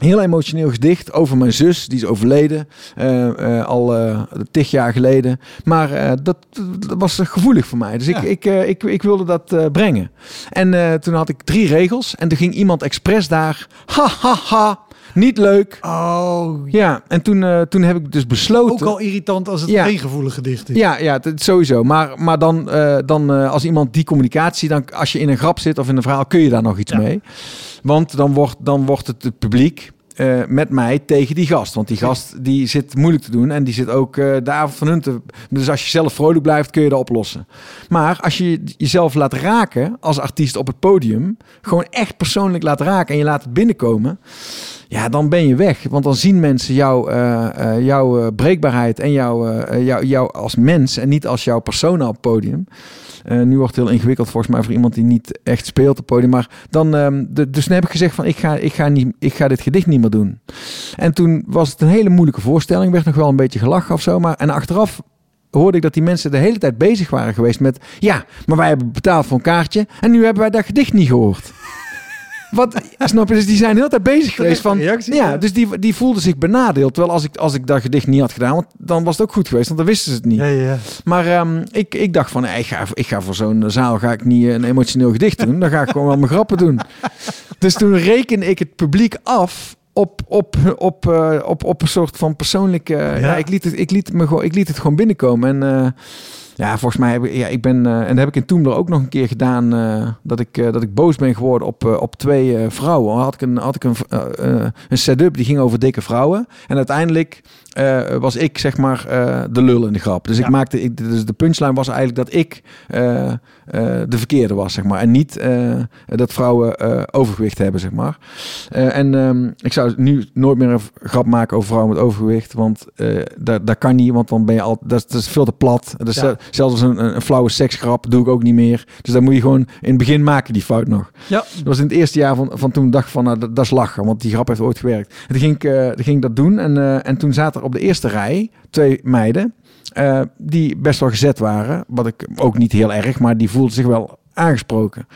heel emotioneel gedicht over mijn zus. Die is overleden uh, uh, al uh, tig jaar geleden. Maar dat, dat, was gevoelig voor mij. Dus ja. ik, ik, ik, ik wilde dat brengen. En toen had ik drie regels. En toen ging iemand expres daar... Ha, ha, ha. Niet leuk. Oh. Ja, en toen, toen heb ik dus besloten... Ook al irritant als het ja. geen gevoelig gedicht is. Ja, ja sowieso. Maar, maar dan, dan als iemand die communicatie... Dan, als je in een grap zit of in een verhaal... kun je daar nog iets ja. mee. Want dan wordt, dan wordt het het publiek uh, met mij tegen die gast. Want die gast die zit moeilijk te doen en die zit ook uh, de avond van hun te... Dus als je zelf vrolijk blijft, kun je dat oplossen. Maar als je jezelf laat raken als artiest op het podium... gewoon echt persoonlijk laat raken en je laat het binnenkomen... Ja, dan ben je weg. Want dan zien mensen jou, uh, jouw breekbaarheid en jou, jou, jou als mens... en niet als jouw persona op podium... Uh, nu wordt het heel ingewikkeld volgens mij voor iemand die niet echt speelt op podium. Maar dan, um, de, dus toen heb ik gezegd van ik ga, ik, ga niet, ik ga dit gedicht niet meer doen. En toen was het een hele moeilijke voorstelling. Werd nog wel een beetje gelachen of zo. Maar, en achteraf hoorde ik dat die mensen de hele tijd bezig waren geweest met... Ja, maar wij hebben betaald voor een kaartje en nu hebben wij dat gedicht niet gehoord. Wat, snap je? Dus die zijn heel tijd bezig geweest van... Reactie, ja, dus die, die voelden zich benadeeld. Terwijl als ik, als ik dat gedicht niet had gedaan, want dan was het ook goed geweest. Want dan wisten ze het niet. Ja, ja. Maar um, ik, ik dacht van, ik, ga, ik ga voor zo'n zaal ga ik niet een emotioneel gedicht doen. Dan ga ik gewoon wel mijn grappen doen. Dus toen reken ik het publiek af op, op, op, uh, op, op een soort van persoonlijke... Ja. ja, ik, liet het, ik, liet me gewoon, ik liet het gewoon binnenkomen. En... Uh, ja, volgens mij heb ik, ja, ik ben, uh, en dat heb ik in Toemler ook nog een keer gedaan, uh, dat, ik, uh, dat ik boos ben geworden op, op twee vrouwen. Had ik een, had ik een, een setup die ging over dikke vrouwen. En uiteindelijk was ik zeg maar de lul in de grap. Dus ja. ik maakte, ik, dus de punchline was eigenlijk dat ik de verkeerde was, zeg maar. En niet dat vrouwen overgewicht hebben, zeg maar. en um, ik zou nu nooit meer een grap maken over vrouwen met overgewicht, want dat, kan niet, want dan ben je al, dat, dat is veel te plat. Dus ja. Zelfs een, een, flauwe seksgrap doe ik ook niet meer. Dus dan moet je gewoon in het begin maken die fout nog. Ja. Dat was in het eerste jaar van, van toen dacht van, nou, dat, dat is lachen, want die grap heeft ooit gewerkt. En toen ging ik, toen ging ik dat doen en, en toen zaten er op de eerste rij twee meiden uh, die best wel gezet waren. Wat ik ook niet heel erg, maar die voelden zich wel aangesproken.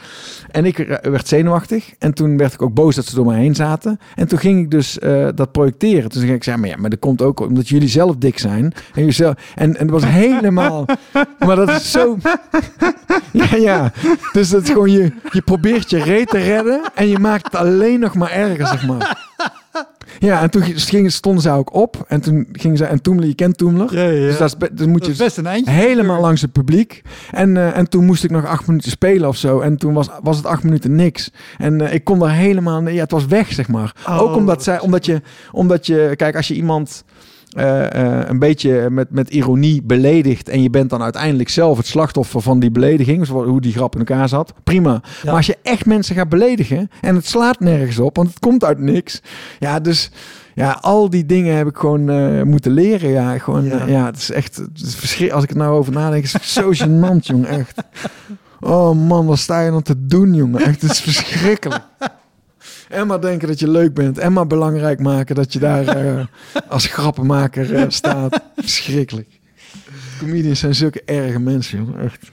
En ik werd zenuwachtig. En toen werd ik ook boos dat ze door me heen zaten. En toen ging ik dus uh, dat projecteren. Toen zei ik, maar ja, maar dat komt ook omdat jullie zelf dik zijn. En, jullie zelf, en, en het was helemaal... maar dat is zo... ja, ja. Dus dat is gewoon, je, je probeert je reet te redden. En je maakt het alleen nog maar erger, zeg maar. Ja, en toen gingen, stonden ze ook op. En toen gingen ze... En Toemler, je kent Toemler. Ja, ja. Dus dat is, dus moet Dat je is best een eindje. helemaal langs het publiek. En, uh, en toen moest ik nog acht minuten spelen of zo. En toen was, was het acht minuten niks. En uh, ik kon daar helemaal... Ja, het was weg, zeg maar. Oh, ook omdat, zij, omdat, je, omdat je... Kijk, als je iemand... Uh, uh, een beetje met, met ironie beledigt. En je bent dan uiteindelijk zelf het slachtoffer van die belediging. Dus hoe die grap in elkaar zat. Prima. Ja. Maar als je echt mensen gaat beledigen. En het slaat nergens op. Want het komt uit niks. Ja, dus ja, al die dingen heb ik gewoon uh, moeten leren. Ja, gewoon, ja. ja, het is echt het is verschrikkelijk. Als ik het nou over nadenk, is het zo gênant, jongen. Echt. Oh man, wat sta je dan te doen, jongen? Echt, het is verschrikkelijk. En maar denken dat je leuk bent. En maar belangrijk maken dat je daar uh, als grappenmaker uh, staat. Verschrikkelijk. Comedians zijn zulke erge mensen, jongen. Echt.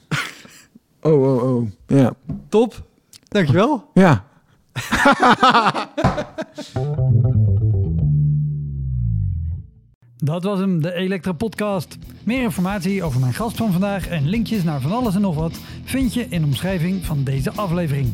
Oh, oh, oh. Ja. Top. Dankjewel. Ja. Dat was hem, de Elektra Podcast. Meer informatie over mijn gast van vandaag en linkjes naar van alles en nog wat vind je in de omschrijving van deze aflevering.